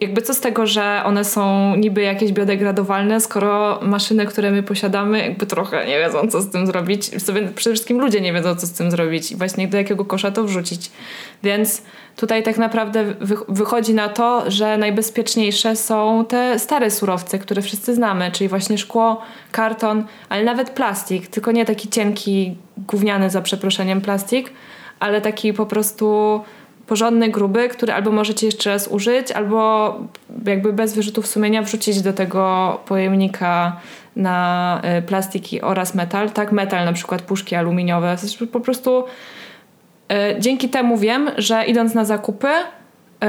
jakby co z tego, że one są niby jakieś biodegradowalne, skoro maszyny, które my posiadamy, jakby trochę nie wiedzą, co z tym zrobić. Sobie przede wszystkim ludzie nie wiedzą, co z tym zrobić i właśnie do jakiego kosza to wrzucić. Więc tutaj tak naprawdę wy- wychodzi na to, że najbezpieczniejsze są te stare surowce, które wszyscy znamy, czyli właśnie szkło, karton, ale nawet plastik, tylko nie taki cienki, gówniany za przeproszeniem plastik, ale taki po prostu porządny, gruby, który albo możecie jeszcze raz użyć, albo jakby bez wyrzutów sumienia wrzucić do tego pojemnika na y, plastiki oraz metal. Tak, metal, na przykład puszki aluminiowe. Zresztą Po prostu y, dzięki temu wiem, że idąc na zakupy y,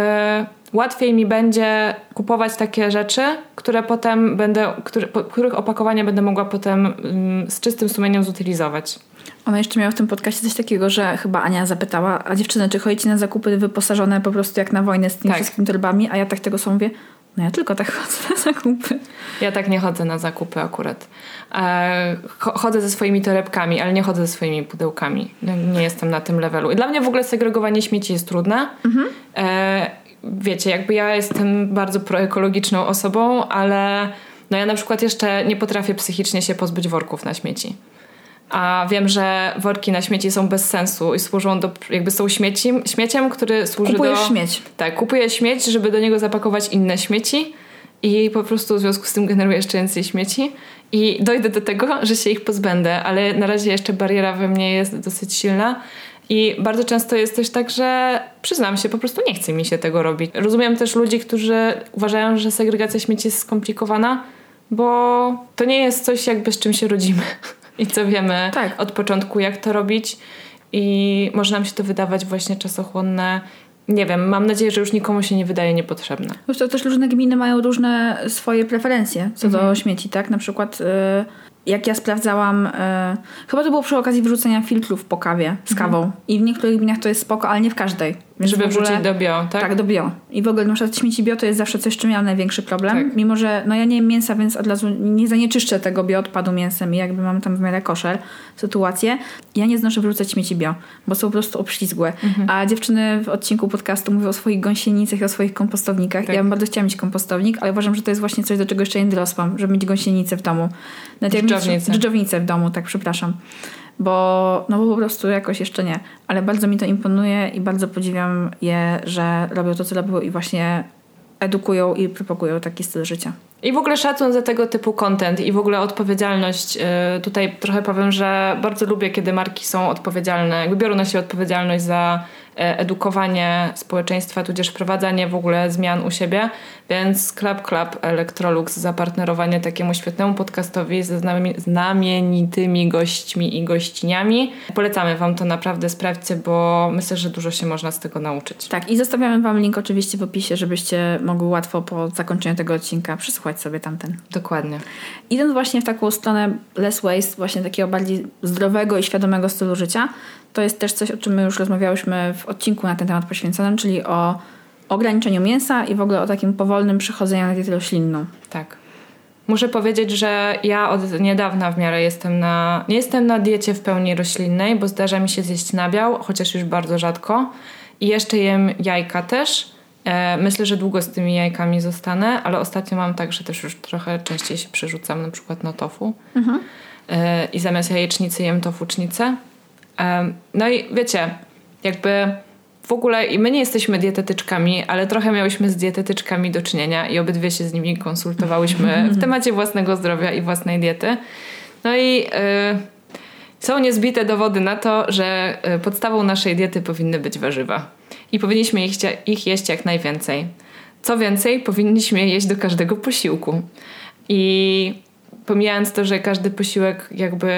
łatwiej mi będzie kupować takie rzeczy, które potem będę, które, których opakowania będę mogła potem ym, z czystym sumieniem zutylizować. Ona jeszcze miała w tym podcaście coś takiego, że chyba Ania zapytała, a dziewczyny, czy chodzicie na zakupy wyposażone po prostu jak na wojnę z tymi Tak. wszystkimi torbami? A ja tak tego są mówię, no ja tylko tak chodzę na zakupy. Ja tak nie chodzę na zakupy akurat. E, cho- chodzę ze swoimi torebkami, ale nie chodzę ze swoimi pudełkami. No, Nie jestem na tym levelu. I dla mnie w ogóle segregowanie śmieci jest trudne. E, wiecie, jakby ja jestem bardzo proekologiczną osobą, ale no ja na przykład jeszcze nie potrafię psychicznie się pozbyć worków na śmieci. A wiem, że worki na śmieci są bez sensu i służą do, jakby są śmieciem, śmieciem, który służy Kupujesz do... śmieć. Tak, kupuję śmieć, żeby do niego zapakować inne śmieci i po prostu w związku z tym generuję jeszcze więcej śmieci i dojdę do tego, że się ich pozbędę, ale na razie jeszcze bariera we mnie jest dosyć silna i bardzo często jest też tak, że przyznam się, po prostu nie chce mi się tego robić. Rozumiem też ludzi, którzy uważają, że segregacja śmieci jest skomplikowana, bo to nie jest coś jakby z czym się rodzimy i co wiemy Tak. od początku, jak to robić i może nam się to wydawać właśnie czasochłonne. Nie wiem, mam nadzieję, że już nikomu się nie wydaje niepotrzebne. Zresztą też różne gminy mają różne swoje preferencje co do śmieci, tak? Na przykład y, jak ja sprawdzałam, y, chyba to było przy okazji wyrzucenia filtrów po kawie z kawą i w niektórych gminach to jest spoko, ale nie w każdej. Więc Żeby ogóle- wrzucić do bio, tak? Tak, do bio. I w ogóle na przykład śmieci bio to jest zawsze coś, czym miałam największy problem. Tak. Mimo, że no ja nie jem mięsa, więc od razu nie zanieczyszczę tego bioodpadu mięsem i jakby mam tam w miarę koszer sytuację. Ja nie znoszę wyrzucać śmieci bio, bo są po prostu obślizgłe. Mhm. A dziewczyny w odcinku podcastu mówią o swoich gąsienicach i o swoich kompostownikach. Tak. Ja bym bardzo chciała mieć kompostownik, ale uważam, że to jest właśnie coś, do czego jeszcze nie dorosłam, żeby mieć gąsienicę w domu. Nawet Dżdżownicę. Dżdżownicę w domu, tak, przepraszam. Bo, no bo po prostu jakoś jeszcze nie. Ale bardzo mi to imponuje i bardzo podziwiam je, że robią to, co robią i właśnie edukują i propagują taki styl życia. I w ogóle szacun za tego typu content i w ogóle odpowiedzialność. Yy, Tutaj trochę powiem, że bardzo lubię, kiedy marki są odpowiedzialne, jakby biorą na siebie odpowiedzialność za edukowanie społeczeństwa, tudzież wprowadzanie w ogóle zmian u siebie. Więc Club Club Electrolux zapartnerowanie takiemu świetnemu podcastowi ze znamienitymi gośćmi i gościniami. Polecamy Wam to naprawdę, sprawdźcie, bo myślę, że dużo się można z tego nauczyć. Tak, i zostawiamy Wam link oczywiście w opisie, żebyście mogły łatwo po zakończeniu tego odcinka przesłuchać sobie tamten. Dokładnie. Idąc właśnie w taką stronę less waste, właśnie takiego bardziej zdrowego i świadomego stylu życia, to jest też coś, o czym my już rozmawiałyśmy w odcinku na ten temat poświęconym, czyli o ograniczeniu mięsa i w ogóle o takim powolnym przechodzeniu na dietę roślinną. Tak. Muszę powiedzieć, że ja od niedawna w miarę jestem na. Nie jestem na diecie w pełni roślinnej, bo zdarza mi się zjeść nabiał, chociaż już bardzo rzadko. I jeszcze jem jajka też. E, myślę, że długo z tymi jajkami zostanę, ale ostatnio mam tak, że też już trochę częściej się przerzucam na przykład na tofu. Mhm. E, I zamiast jajecznicy jem tofucznicę. E, no i wiecie, jakby w ogóle i my nie jesteśmy dietetyczkami, ale trochę miałyśmy z dietetyczkami do czynienia i obydwie się z nimi konsultowałyśmy w temacie własnego zdrowia i własnej diety. No i y, są niezbite dowody na to, że y, podstawą naszej diety powinny być warzywa. I powinniśmy ich, ich jeść jak najwięcej. Co więcej, powinniśmy jeść do każdego posiłku. I pomijając to, że każdy posiłek jakby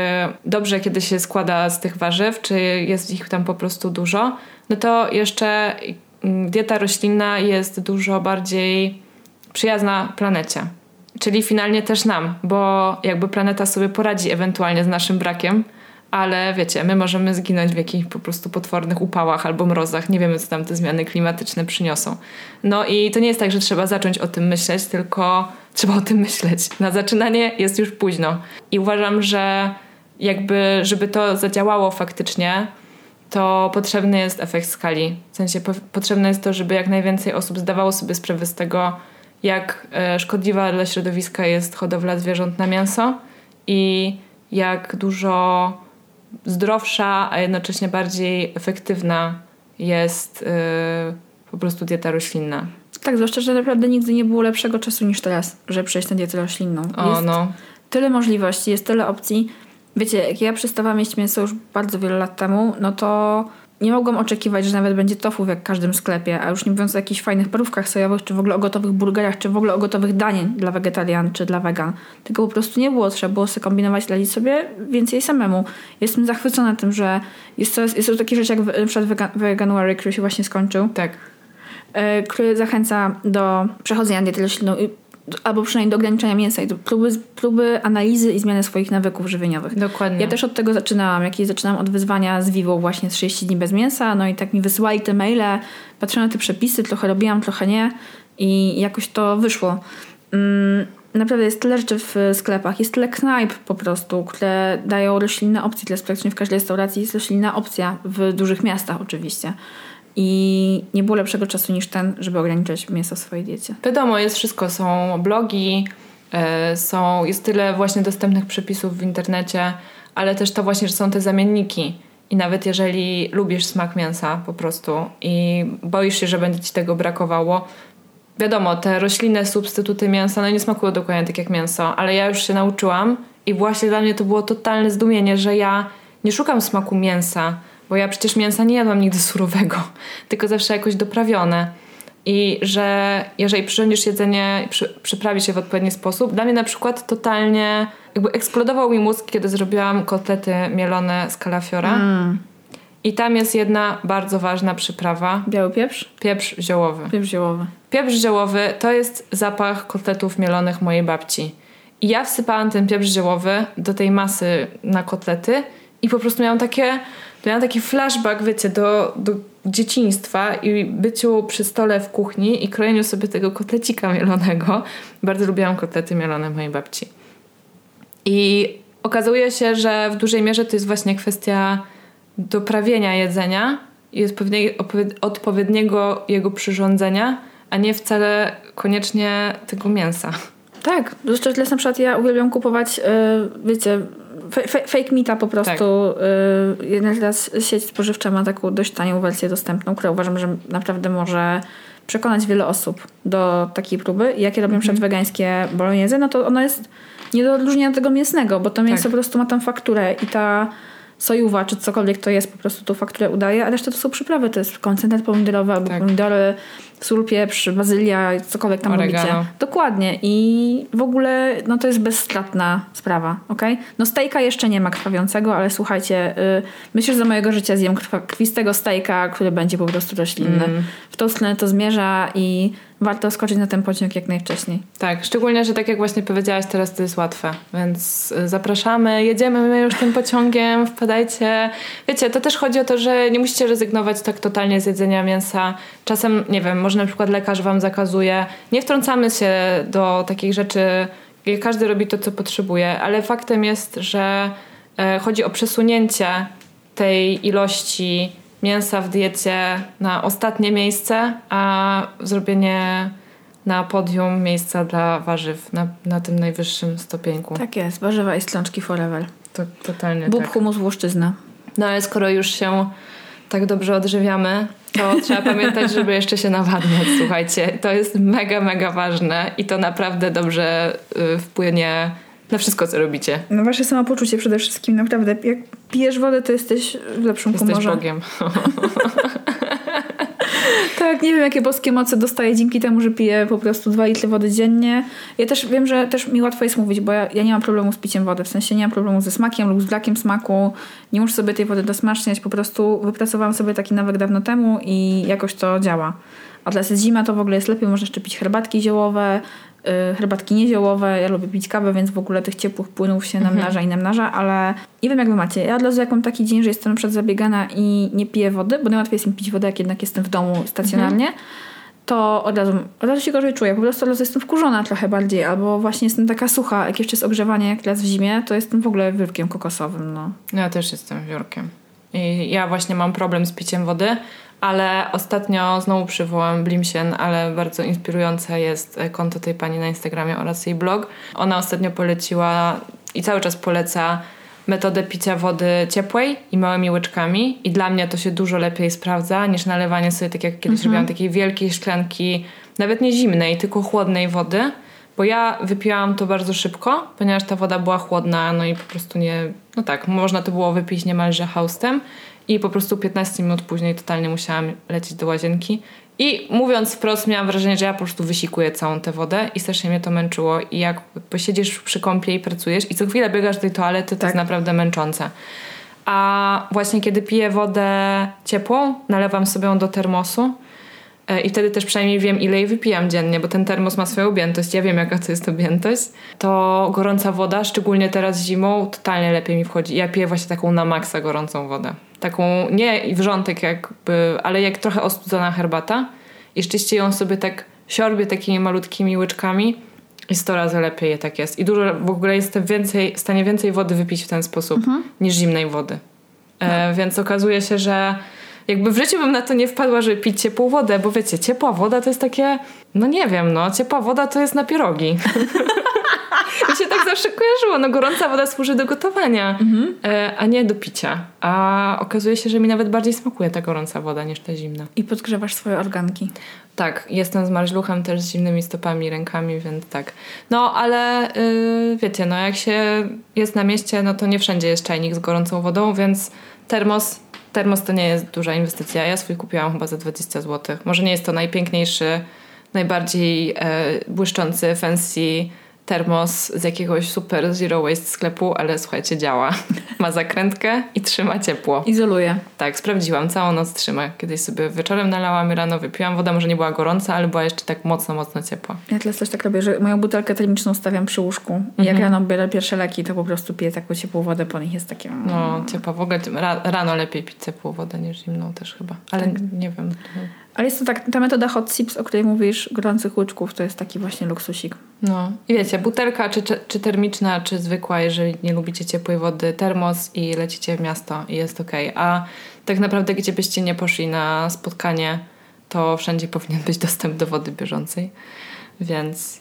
dobrze, kiedy się składa z tych warzyw, czy jest ich tam po prostu dużo, no to jeszcze mm, dieta roślinna jest dużo bardziej przyjazna planecie. Czyli finalnie też nam, bo jakby planeta sobie poradzi ewentualnie z naszym brakiem, ale wiecie, my możemy zginąć w jakichś po prostu potwornych upałach albo mrozach. Nie wiemy, co tam te zmiany klimatyczne przyniosą. No i to nie jest tak, że trzeba zacząć o tym myśleć, tylko trzeba o tym myśleć. Na zaczynanie jest już późno. I uważam, że jakby, żeby to zadziałało faktycznie, to potrzebny jest efekt skali. W sensie po, potrzebne jest to, żeby jak najwięcej osób zdawało sobie sprawę z tego, jak e, szkodliwa dla środowiska jest hodowla zwierząt na mięso i jak dużo zdrowsza, a jednocześnie bardziej efektywna jest yy, po prostu dieta roślinna. Tak, zwłaszcza, że naprawdę nigdy nie było lepszego czasu niż teraz, żeby przejść na dietę roślinną. O, jest no. tyle możliwości, jest tyle opcji. Wiecie, jak ja przestawałam jeść mięso już bardzo wiele lat temu, no to nie mogłam oczekiwać, że nawet będzie tofu w jak każdym sklepie, a już nie mówiąc o jakichś fajnych parówkach sojowych, czy w ogóle o gotowych burgerach, czy w ogóle o gotowych danień dla wegetarian, czy dla wegan. Tego po prostu nie było, trzeba było sobie kombinować, dać sobie więcej samemu. Jestem zachwycona tym, że jest, coraz, jest to takie rzeczy jak na przykład vegan, Veganuary, który się właśnie skończył. Tak. E, który zachęca do przechodzenia diety roślinną albo przynajmniej do ograniczenia mięsa i do próby, próby analizy i zmiany swoich nawyków żywieniowych. Dokładnie. Ja też od tego zaczynałam, jak zaczynałam od wyzwania z Vivo właśnie z 30 dni bez mięsa, no i tak mi wysyłali te maile, patrzyłam na te przepisy, trochę robiłam, trochę nie i jakoś to wyszło. Mm, naprawdę jest tyle rzeczy w sklepach, jest tyle knajp po prostu, które dają roślinne opcje, tyle praktycznie w każdej restauracji jest roślinna opcja, w dużych miastach oczywiście. I nie było lepszego czasu niż ten, żeby ograniczać mięso w swojej diecie. Wiadomo, jest wszystko. Są blogi, yy, są, jest tyle właśnie dostępnych przepisów w internecie, ale też to właśnie, że są te zamienniki. I nawet jeżeli lubisz smak mięsa po prostu i boisz się, że będzie ci tego brakowało, wiadomo, te roślinne substytuty mięsa, no nie smakują dokładnie tak jak mięso, ale ja już się nauczyłam i właśnie dla mnie to było totalne zdumienie, że ja nie szukam smaku mięsa, bo ja przecież mięsa nie jadłam nigdy surowego, tylko zawsze jakoś doprawione. I że jeżeli przyrządzisz jedzenie, przy, przyprawisz je w odpowiedni sposób, dla mnie na przykład totalnie jakby eksplodował mi mózg, kiedy zrobiłam kotlety mielone z kalafiora. Mm. I tam jest jedna bardzo ważna przyprawa. Biały pieprz? Pieprz ziołowy. Pieprz ziołowy. Pieprz ziołowy to jest zapach kotletów mielonych mojej babci. I ja wsypałam ten pieprz ziołowy do tej masy na kotlety i po prostu miałam takie miałam taki flashback, wiecie, do, do dzieciństwa i byciu przy stole w kuchni i krojeniu sobie tego kotlecika mielonego. Bardzo lubiłam kotlety mielone mojej babci. I okazuje się, że w dużej mierze to jest właśnie kwestia doprawienia jedzenia i odpowiedniego jego przyrządzenia, a nie wcale koniecznie tego mięsa. Tak, zresztą na przykład ja uwielbiam kupować, yy, wiecie, fake meata po prostu. Tak. Y, jeden raz sieć spożywcza ma taką dość tanią wersję dostępną, która uważam, że naprawdę może przekonać wiele osób do takiej próby. Jak ja robię mm -hmm. wegańskie bolognese, no to ono jest nie do odróżnienia od tego mięsnego, bo to mięso tak. po prostu ma tam fakturę i ta sojuwa, czy cokolwiek to jest, po prostu tą fakturę udaje, a reszta to są przyprawy, to jest koncentrat pomidorowy albo Tak. pomidory, sól, pieprz, bazylia, cokolwiek tam Oregano. robicie. Dokładnie i w ogóle no to jest bezstratna sprawa, okej? No stejka jeszcze nie ma krwawiącego, ale słuchajcie, y, myślę, że za mojego życia zjem krwa, krwistego stejka, który będzie po prostu roślinny. Mm. W tą stronę to zmierza i warto skoczyć na ten pociąg jak najwcześniej. Tak, szczególnie, że tak jak właśnie powiedziałaś, teraz to jest łatwe, więc y, zapraszamy, jedziemy my już tym pociągiem, wpadajcie. Wiecie, to też chodzi o to, że nie musicie rezygnować tak totalnie z jedzenia mięsa. Czasem, nie wiem, może na przykład lekarz wam zakazuje. Nie wtrącamy się do takich rzeczy, każdy robi to, co potrzebuje, ale faktem jest, że e, chodzi o przesunięcie tej ilości mięsa w diecie na ostatnie miejsce, a zrobienie na podium miejsca dla warzyw na, na tym najwyższym stopieńku. Tak jest, warzywa i strączki forever. To totalnie Bób, tak. humus, włoszczyzna. No ale skoro już się tak dobrze odżywiamy, to trzeba pamiętać, żeby jeszcze się nawadniać. Słuchajcie, to jest mega, mega ważne i to naprawdę dobrze y, wpłynie na wszystko, co robicie. No wasze samopoczucie przede wszystkim, naprawdę. Jak pijesz wodę, to jesteś w lepszym Jesteś humorze. Bogiem. Tak, nie wiem jakie boskie moce dostaję dzięki temu, że piję po prostu 2 litry wody dziennie. Ja też wiem, że też mi łatwo jest mówić, bo ja, ja nie mam problemu z piciem wody, w sensie nie mam problemu ze smakiem lub z brakiem smaku. Nie muszę sobie tej wody dosmaczniać, po prostu wypracowałam sobie taki nawyk dawno temu i jakoś to działa. A teraz jest zima, to w ogóle jest lepiej, można jeszcze pić herbatki ziołowe, herbatki nieziołowe. Ja lubię pić kawę, więc w ogóle tych ciepłych płynów się namnaża i namnaża, ale nie wiem jak wy macie. Ja od razu jak mam taki dzień, że jestem przed zabiegana i nie piję wody, bo najłatwiej jest mi pić wodę, jak jednak jestem w domu stacjonarnie, to od razu, od razu się gorzej czuję. Po prostu od razu jestem wkurzona trochę bardziej, albo właśnie jestem taka sucha. Jak jeszcze jest ogrzewanie, jak teraz w zimie, to jestem w ogóle wyrkiem kokosowym, no. No Ja też jestem wiórkiem. I ja właśnie mam problem z piciem wody, ale ostatnio znowu przywołam Blimsien, ale bardzo inspirujące jest e, konto tej pani na Instagramie oraz jej blog. Ona ostatnio poleciła i cały czas poleca metodę picia wody ciepłej i małymi łyczkami i dla mnie to się dużo lepiej sprawdza niż nalewanie sobie, tak jak kiedyś robiłam, takiej wielkiej szklanki, nawet nie zimnej, tylko chłodnej wody, bo ja wypiłam to bardzo szybko, ponieważ ta woda była chłodna, no i po prostu nie, no tak, można to było wypić niemalże haustem i po prostu 15 minut później totalnie musiałam lecieć do łazienki. I mówiąc wprost, miałam wrażenie, że ja po prostu wysikuję całą tę wodę i strasznie mnie to męczyło. I jak posiedzisz przy kąpie i pracujesz i co chwilę biegasz do tej toalety, to Tak. jest naprawdę męczące. A właśnie kiedy piję wodę ciepłą, nalewam sobie ją do termosu i wtedy też przynajmniej wiem, ile jej wypijam dziennie, bo ten termos ma swoją objętość. Ja wiem, jaka to jest objętość. To gorąca woda, szczególnie teraz zimą, totalnie lepiej mi wchodzi. Ja piję właśnie taką na maksa gorącą wodę. Taką, nie wrzątek jakby, ale jak trochę ostudzona herbata. I rzeczywiście ją sobie tak siorbię takimi malutkimi łyczkami i 100 razy lepiej je tak jest. I dużo w ogóle jestem więcej, w stanie więcej wody wypić w ten sposób niż zimnej wody. E, więc okazuje się, że jakby w życiu bym na to nie wpadła, żeby pić ciepłą wodę, bo wiecie, ciepła woda to jest takie, no nie wiem, no, ciepła woda to jest na pierogi. Mi się tak zawsze kojarzyło, no gorąca woda służy do gotowania, e, a nie do picia. A okazuje się, że mi nawet bardziej smakuje ta gorąca woda niż ta zimna. I podgrzewasz swoje organki. Tak, jestem z marzluchem też z zimnymi stopami i rękami, więc tak. No, ale yy, wiecie, no jak się jest na mieście, no to nie wszędzie jest czajnik z gorącą wodą, więc termos, termos to nie jest duża inwestycja. Ja swój kupiłam chyba za 20 zł. Może nie jest to najpiękniejszy, najbardziej e, błyszczący, fancy termos z jakiegoś super zero waste sklepu, ale słuchajcie, działa. Ma zakrętkę i trzyma ciepło. Izoluję. Tak, sprawdziłam. Całą noc trzyma. Kiedyś sobie wieczorem nalałam i rano wypiłam. Woda może nie była gorąca, ale była jeszcze tak mocno, mocno ciepła. Ja teraz też tak robię, że moją butelkę termiczną stawiam przy łóżku. I jak Mhm. rano biorę pierwsze leki, to po prostu piję taką ciepłą wodę, po nich jest takie... No, ciepła. W ogóle ra, rano lepiej pić ciepłą wodę niż zimną też chyba. Ale Tak. nie wiem. Ale jest to tak, ta metoda hot sips, o której mówisz, gorących łyczków, to jest taki właśnie luksusik. No. I wiecie, butelka czy, czy, termiczna, czy zwykła, jeżeli nie lubicie ciepłej wody, termos i lecicie w miasto i jest okej. A tak naprawdę, gdzie byście nie poszli na spotkanie, to wszędzie powinien być dostęp do wody bieżącej. Więc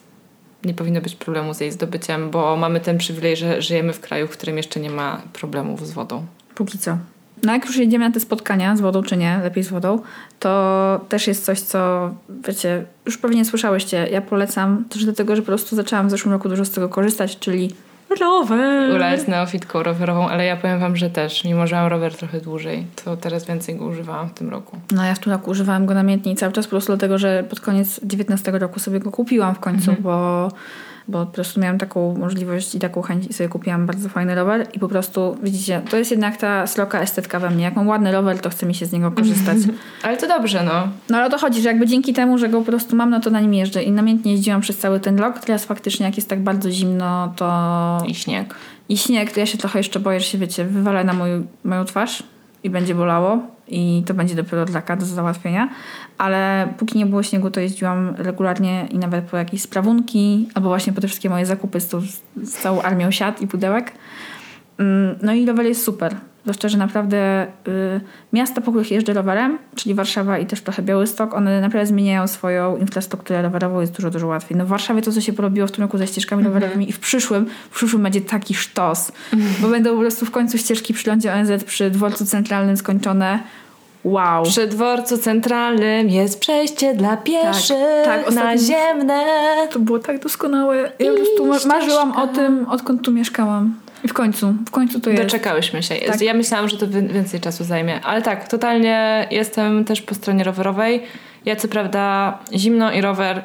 nie powinno być problemu z jej zdobyciem, bo mamy ten przywilej, że żyjemy w kraju, w którym jeszcze nie ma problemów z wodą. Póki co. No jak już jedziemy na te spotkania z wodą czy nie, lepiej z wodą, to też jest coś, co wiecie, już pewnie słyszałyście. Ja polecam też dlatego, że po prostu zaczęłam w zeszłym roku dużo z tego korzystać, czyli rower. Ula jest neofitką rowerową, ale ja powiem wam, że też, mimo że mam rower trochę dłużej, to teraz więcej go używałam w tym roku. No ja w tym roku używałam go namiętnie i cały czas po prostu dlatego, że pod koniec 19 roku sobie go kupiłam w końcu, Mhm. bo, bo po prostu miałam taką możliwość i taką chęć i sobie kupiłam bardzo fajny rower i po prostu, widzicie, to jest jednak ta sroka estetyka we mnie. Jak mam ładny rower, to chce mi się z niego korzystać. Ale to dobrze, no. No ale o to chodzi, że jakby dzięki temu, że go po prostu mam, no to na nim jeżdżę i namiętnie jeździłam przez cały ten rok. Teraz faktycznie jak jest tak bardzo zimno, to I śnieg. i śnieg, to ja się trochę jeszcze boję, że się, wiecie, wywalę na moją, moją twarz i będzie bolało i to będzie dopiero dla do załatwienia. Ale póki nie było śniegu, to jeździłam regularnie i nawet po jakieś sprawunki, albo właśnie po te wszystkie moje zakupy z, tą, z całą armią siat i pudełek. Mm, No i rower jest super. Zwłaszcza, że naprawdę y, miasta, po których jeżdżę rowerem, czyli Warszawa i też trochę Białystok, one naprawdę zmieniają swoją infrastrukturę rowerową, jest dużo, dużo łatwiej. No w Warszawie to, co się porobiło w tym roku ze ścieżkami rowerowymi i w przyszłym, w przyszłym będzie taki sztos, bo będą po prostu w końcu ścieżki przy lądzie ONZ, przy dworcu centralnym skończone. Wow. Przy dworcu centralnym jest przejście dla pieszych tak, naziemne. To było tak doskonałe. Ja I po prostu ma- marzyłam o ścieżka. tym, odkąd tu mieszkałam. I w końcu, w końcu to jest. Doczekałyśmy się. Tak. Ja myślałam, że to wi- więcej czasu zajmie. Ale tak, totalnie jestem też po stronie rowerowej. Ja co prawda zimno i rower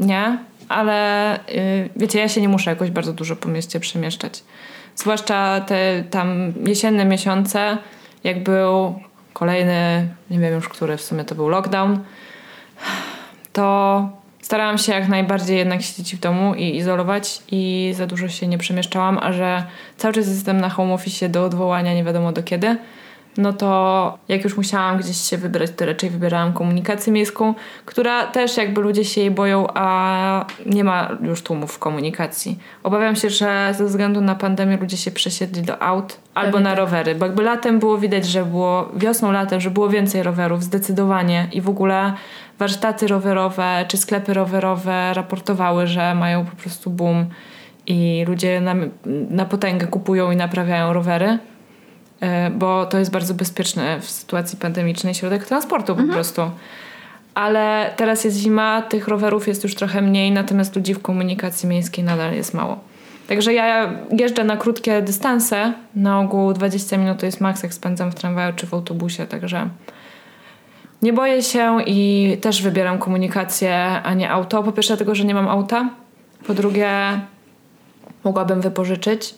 nie, ale y, wiecie, ja się nie muszę jakoś bardzo dużo po mieście przemieszczać. Zwłaszcza te tam jesienne miesiące, jak był kolejny, nie wiem już który w sumie to był lockdown, to starałam się jak najbardziej jednak siedzieć w domu i izolować i za dużo się nie przemieszczałam, a że cały czas jestem na home office do odwołania nie wiadomo do kiedy, no to jak już musiałam gdzieś się wybrać, to raczej wybierałam komunikację miejską, która też jakby ludzie się jej boją, a nie ma już tłumów w komunikacji. Obawiam się, że ze względu na pandemię ludzie się przesiedli do aut albo na tak. rowery, bo jakby latem było widać, że było wiosną, latem, że było więcej rowerów, zdecydowanie i w ogóle warsztaty rowerowe czy sklepy rowerowe raportowały, że mają po prostu boom i ludzie na, na potęgę kupują i naprawiają rowery, e, bo to jest bardzo bezpieczny w sytuacji pandemicznej środek transportu po prostu. Ale teraz jest zima, tych rowerów jest już trochę mniej, natomiast ludzi w komunikacji miejskiej nadal jest mało. Także ja jeżdżę na krótkie dystanse, na ogół 20 minut to jest maks, jak spędzam w tramwaju czy w autobusie, także nie boję się i też wybieram komunikację, a nie auto. Po pierwsze dlatego, że nie mam auta. Po drugie mogłabym wypożyczyć,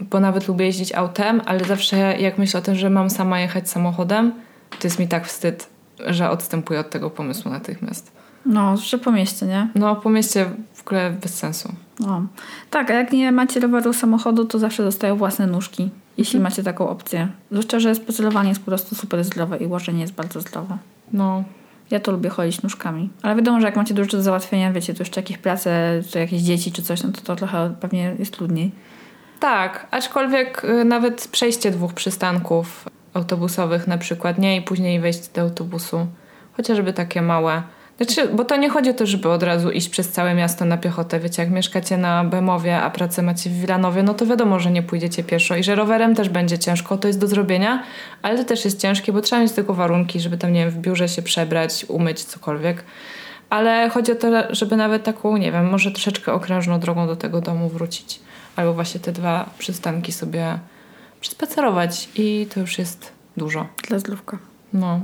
bo nawet lubię jeździć autem, ale zawsze jak myślę o tym, że mam sama jechać samochodem, to jest mi tak wstyd, że odstępuję od tego pomysłu natychmiast. No, że po mieście, nie? No po mieście w ogóle bez sensu. No. Tak, a jak nie macie roweru samochodu, to zawsze zostają własne nóżki, jeśli Mhm. macie taką opcję. Zwłaszcza, że spacerowanie jest po prostu super zdrowe i łożenie jest bardzo zdrowe. No, Ja to lubię chodzić nóżkami. Ale wiadomo, że jak macie dużo do załatwienia, wiecie, to jeszcze jakieś prace, czy jakieś dzieci, czy coś, no to to trochę pewnie jest trudniej. Tak, aczkolwiek y, nawet przejście dwóch przystanków autobusowych na przykład, nie? I później wejść do autobusu. Chociażby takie małe. Znaczy, bo to nie chodzi o to, żeby od razu iść przez całe miasto na piechotę. Wiecie, jak mieszkacie na Bemowie, a pracę macie w Wilanowie, no to wiadomo, że nie pójdziecie pieszo i że rowerem też będzie ciężko. To jest do zrobienia, ale to też jest ciężkie, bo trzeba mieć tylko warunki, żeby tam, nie wiem, w biurze się przebrać, umyć, cokolwiek. Ale chodzi o to, żeby nawet taką, nie wiem, może troszeczkę okrężną drogą do tego domu wrócić. Albo właśnie te dwa przystanki sobie przespacerować i to już jest dużo. Dla zdrówka. No.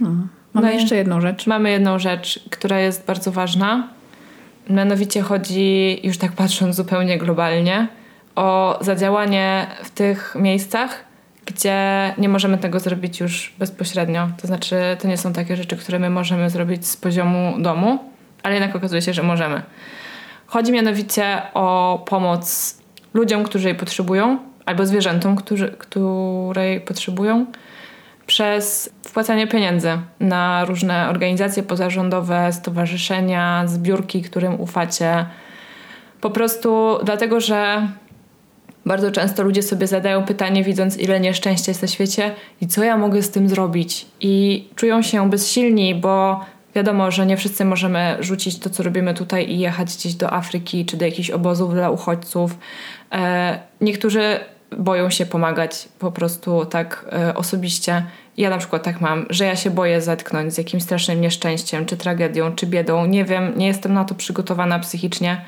No. Mamy No jeszcze jedną rzecz. Mamy jedną rzecz, która jest bardzo ważna. Mianowicie chodzi, już tak patrząc zupełnie globalnie, o zadziałanie w tych miejscach, gdzie nie możemy tego zrobić już bezpośrednio. To znaczy, to nie są takie rzeczy, które my możemy zrobić z poziomu domu, ale jednak okazuje się, że możemy. Chodzi mianowicie o pomoc ludziom, którzy jej potrzebują, albo zwierzętom, którzy, której potrzebują, przez wpłacanie pieniędzy na różne organizacje pozarządowe, stowarzyszenia, zbiórki, którym ufacie. Po prostu dlatego, że bardzo często ludzie sobie zadają pytanie, widząc ile nieszczęścia jest na świecie i co ja mogę z tym zrobić. I czują się bezsilni, bo wiadomo, że nie wszyscy możemy rzucić to, co robimy tutaj i jechać gdzieś do Afryki czy do jakichś obozów dla uchodźców. E, niektórzy boją się pomagać po prostu tak e, osobiście. Ja na przykład tak mam, że ja się boję zetknąć z jakimś strasznym nieszczęściem, czy tragedią, czy biedą. Nie wiem, nie jestem na to przygotowana psychicznie.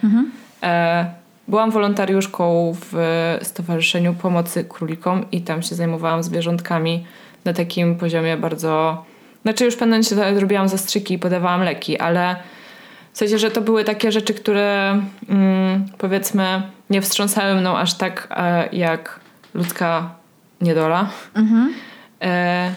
E, byłam wolontariuszką w Stowarzyszeniu Pomocy Królikom i tam się zajmowałam zwierzątkami na takim poziomie bardzo... Znaczy już pewnym momencie robiłam zastrzyki i podawałam leki, ale w sensie, że to były takie rzeczy, które mm, powiedzmy nie wstrząsały mną aż tak e, jak ludzka niedola. Mhm. E,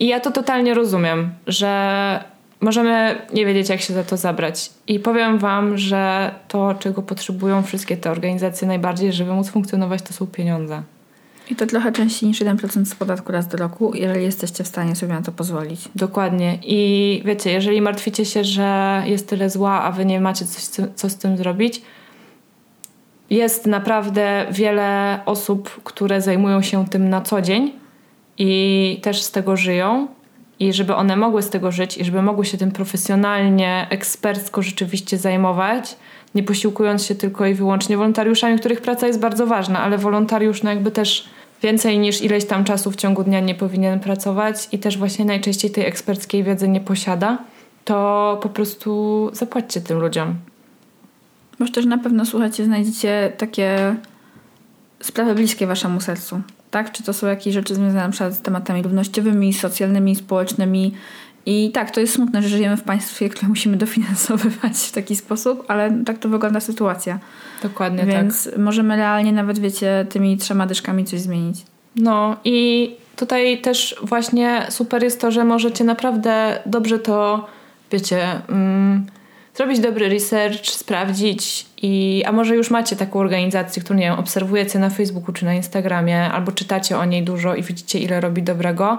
I ja to totalnie rozumiem, że możemy nie wiedzieć, jak się za to zabrać. I powiem Wam, że to, czego potrzebują wszystkie te organizacje najbardziej, żeby móc funkcjonować, to są pieniądze. I to trochę częściej niż 1% z podatku raz do roku, jeżeli jesteście w stanie sobie na to pozwolić. Dokładnie. I wiecie, jeżeli martwicie się, że jest tyle zła, a wy nie macie coś, co z tym zrobić, jest naprawdę wiele osób, które zajmują się tym na co dzień i też z tego żyją. I żeby one mogły z tego żyć i żeby mogły się tym profesjonalnie, ekspercko rzeczywiście zajmować, nie posiłkując się tylko i wyłącznie wolontariuszami, których praca jest bardzo ważna, ale wolontariusz no jakby też więcej niż ileś tam czasu w ciągu dnia nie powinien pracować i też właśnie najczęściej tej eksperckiej wiedzy nie posiada, to po prostu zapłaćcie tym ludziom. Może też na pewno, słuchajcie, znajdziecie takie sprawy bliskie waszemu sercu. Tak? Czy to są jakieś rzeczy związane przykład z tematami równościowymi, socjalnymi, społecznymi. I tak, to jest smutne, że żyjemy w państwie, które musimy dofinansowywać w taki sposób, ale tak to wygląda sytuacja. Dokładnie Więc tak. możemy realnie nawet, wiecie, tymi trzema dyszkami coś zmienić. No i tutaj też właśnie super jest to, że możecie naprawdę dobrze to, wiecie... Mm, zrobić dobry research, sprawdzić i a może już macie taką organizację, którą nie wiem, obserwujecie na Facebooku czy na Instagramie, albo czytacie o niej dużo i widzicie ile robi dobrego,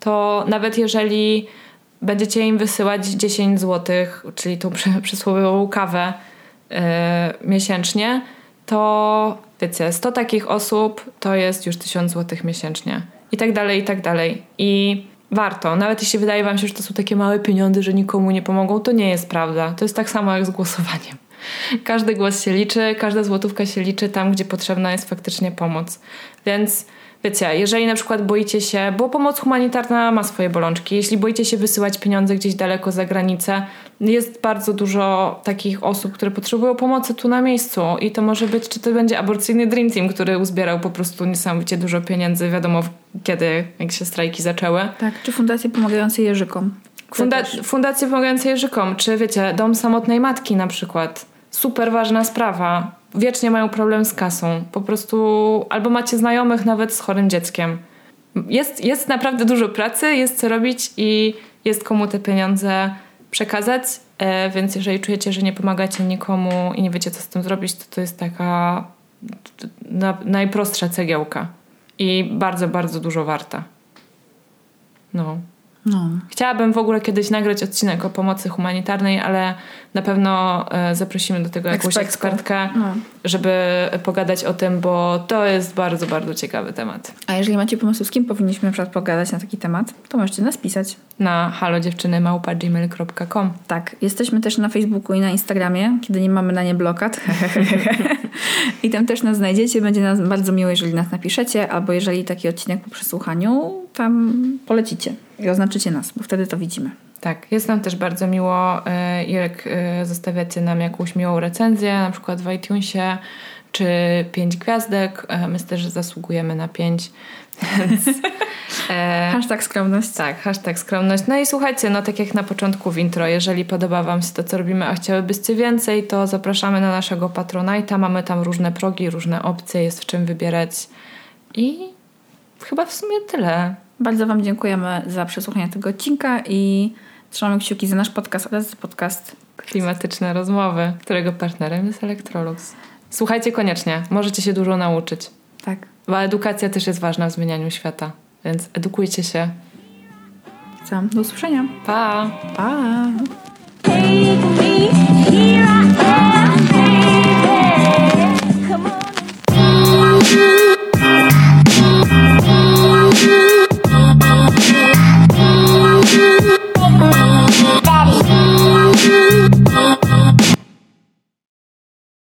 to nawet jeżeli będziecie im wysyłać 10 zł, czyli tą przysłowiową kawę yy, miesięcznie, to wiecie, 100 takich osób to jest już 1000 zł miesięcznie. I tak dalej, i tak dalej. I warto. Nawet jeśli wydaje wam się, że to są takie małe pieniądze, że nikomu nie pomogą, to nie jest prawda. To jest tak samo jak z głosowaniem. Każdy głos się liczy, każda złotówka się liczy tam, gdzie potrzebna jest faktycznie pomoc. Więc wiecie, jeżeli na przykład boicie się, bo pomoc humanitarna ma swoje bolączki, jeśli boicie się wysyłać pieniądze gdzieś daleko za granicę, jest bardzo dużo takich osób, które potrzebują pomocy tu na miejscu i to może być, czy to będzie aborcyjny Dream Team, który uzbierał po prostu niesamowicie dużo pieniędzy, wiadomo kiedy, jak się strajki zaczęły. Tak, czy fundacje pomagające Jerzykom. Funda fundacje pomagające Jerzykom, czy wiecie, Dom Samotnej Matki na przykład. Super ważna sprawa. Wiecznie mają problem z kasą. Po prostu albo macie znajomych nawet z chorym dzieckiem. Jest, jest naprawdę dużo pracy, jest co robić i jest komu te pieniądze przekazać, e, więc jeżeli czujecie, że nie pomagacie nikomu i nie wiecie, co z tym zrobić, to to jest taka na, najprostsza cegiełka i bardzo, bardzo dużo warta. No. No. Chciałabym w ogóle kiedyś nagrać odcinek o pomocy humanitarnej, ale na pewno e, zaprosimy do tego jakąś Ekspertką. ekspertkę, no. żeby pogadać o tym, bo to jest bardzo, bardzo ciekawy temat. A jeżeli macie pomysły, z kim powinniśmy na przykład pogadać na taki temat, to możecie nas pisać. Na halodziewczynymałpa.gmail.com Tak, jesteśmy też na Facebooku i na Instagramie, kiedy nie mamy na nie blokad. I tam też nas znajdziecie. Będzie nas bardzo miło, jeżeli nas napiszecie, albo jeżeli taki odcinek po przesłuchaniu tam polecicie i oznaczycie nas, bo wtedy to widzimy. Tak, jest nam też bardzo miło, jak e, zostawiacie nam jakąś miłą recenzję, na przykład w iTunesie, czy pięć gwiazdek. E, my też zasługujemy na pięć. Więc, e, hashtag skromność. Tak, hashtag skromność. No i słuchajcie, no tak jak na początku w intro, jeżeli podoba Wam się to, co robimy, a chciałybyście więcej, to zapraszamy na naszego Patronite'a. Mamy tam różne progi, różne opcje, jest w czym wybierać. I chyba w sumie tyle. Bardzo Wam dziękujemy za przesłuchanie tego odcinka i trzymamy kciuki za nasz podcast, ale za podcast Klimatyczne Rozmowy, którego partnerem jest Electrolux. Słuchajcie koniecznie, możecie się dużo nauczyć. Tak. Bo edukacja też jest ważna w zmienianiu świata, więc edukujcie się. Co? Do usłyszenia. Pa! Pa!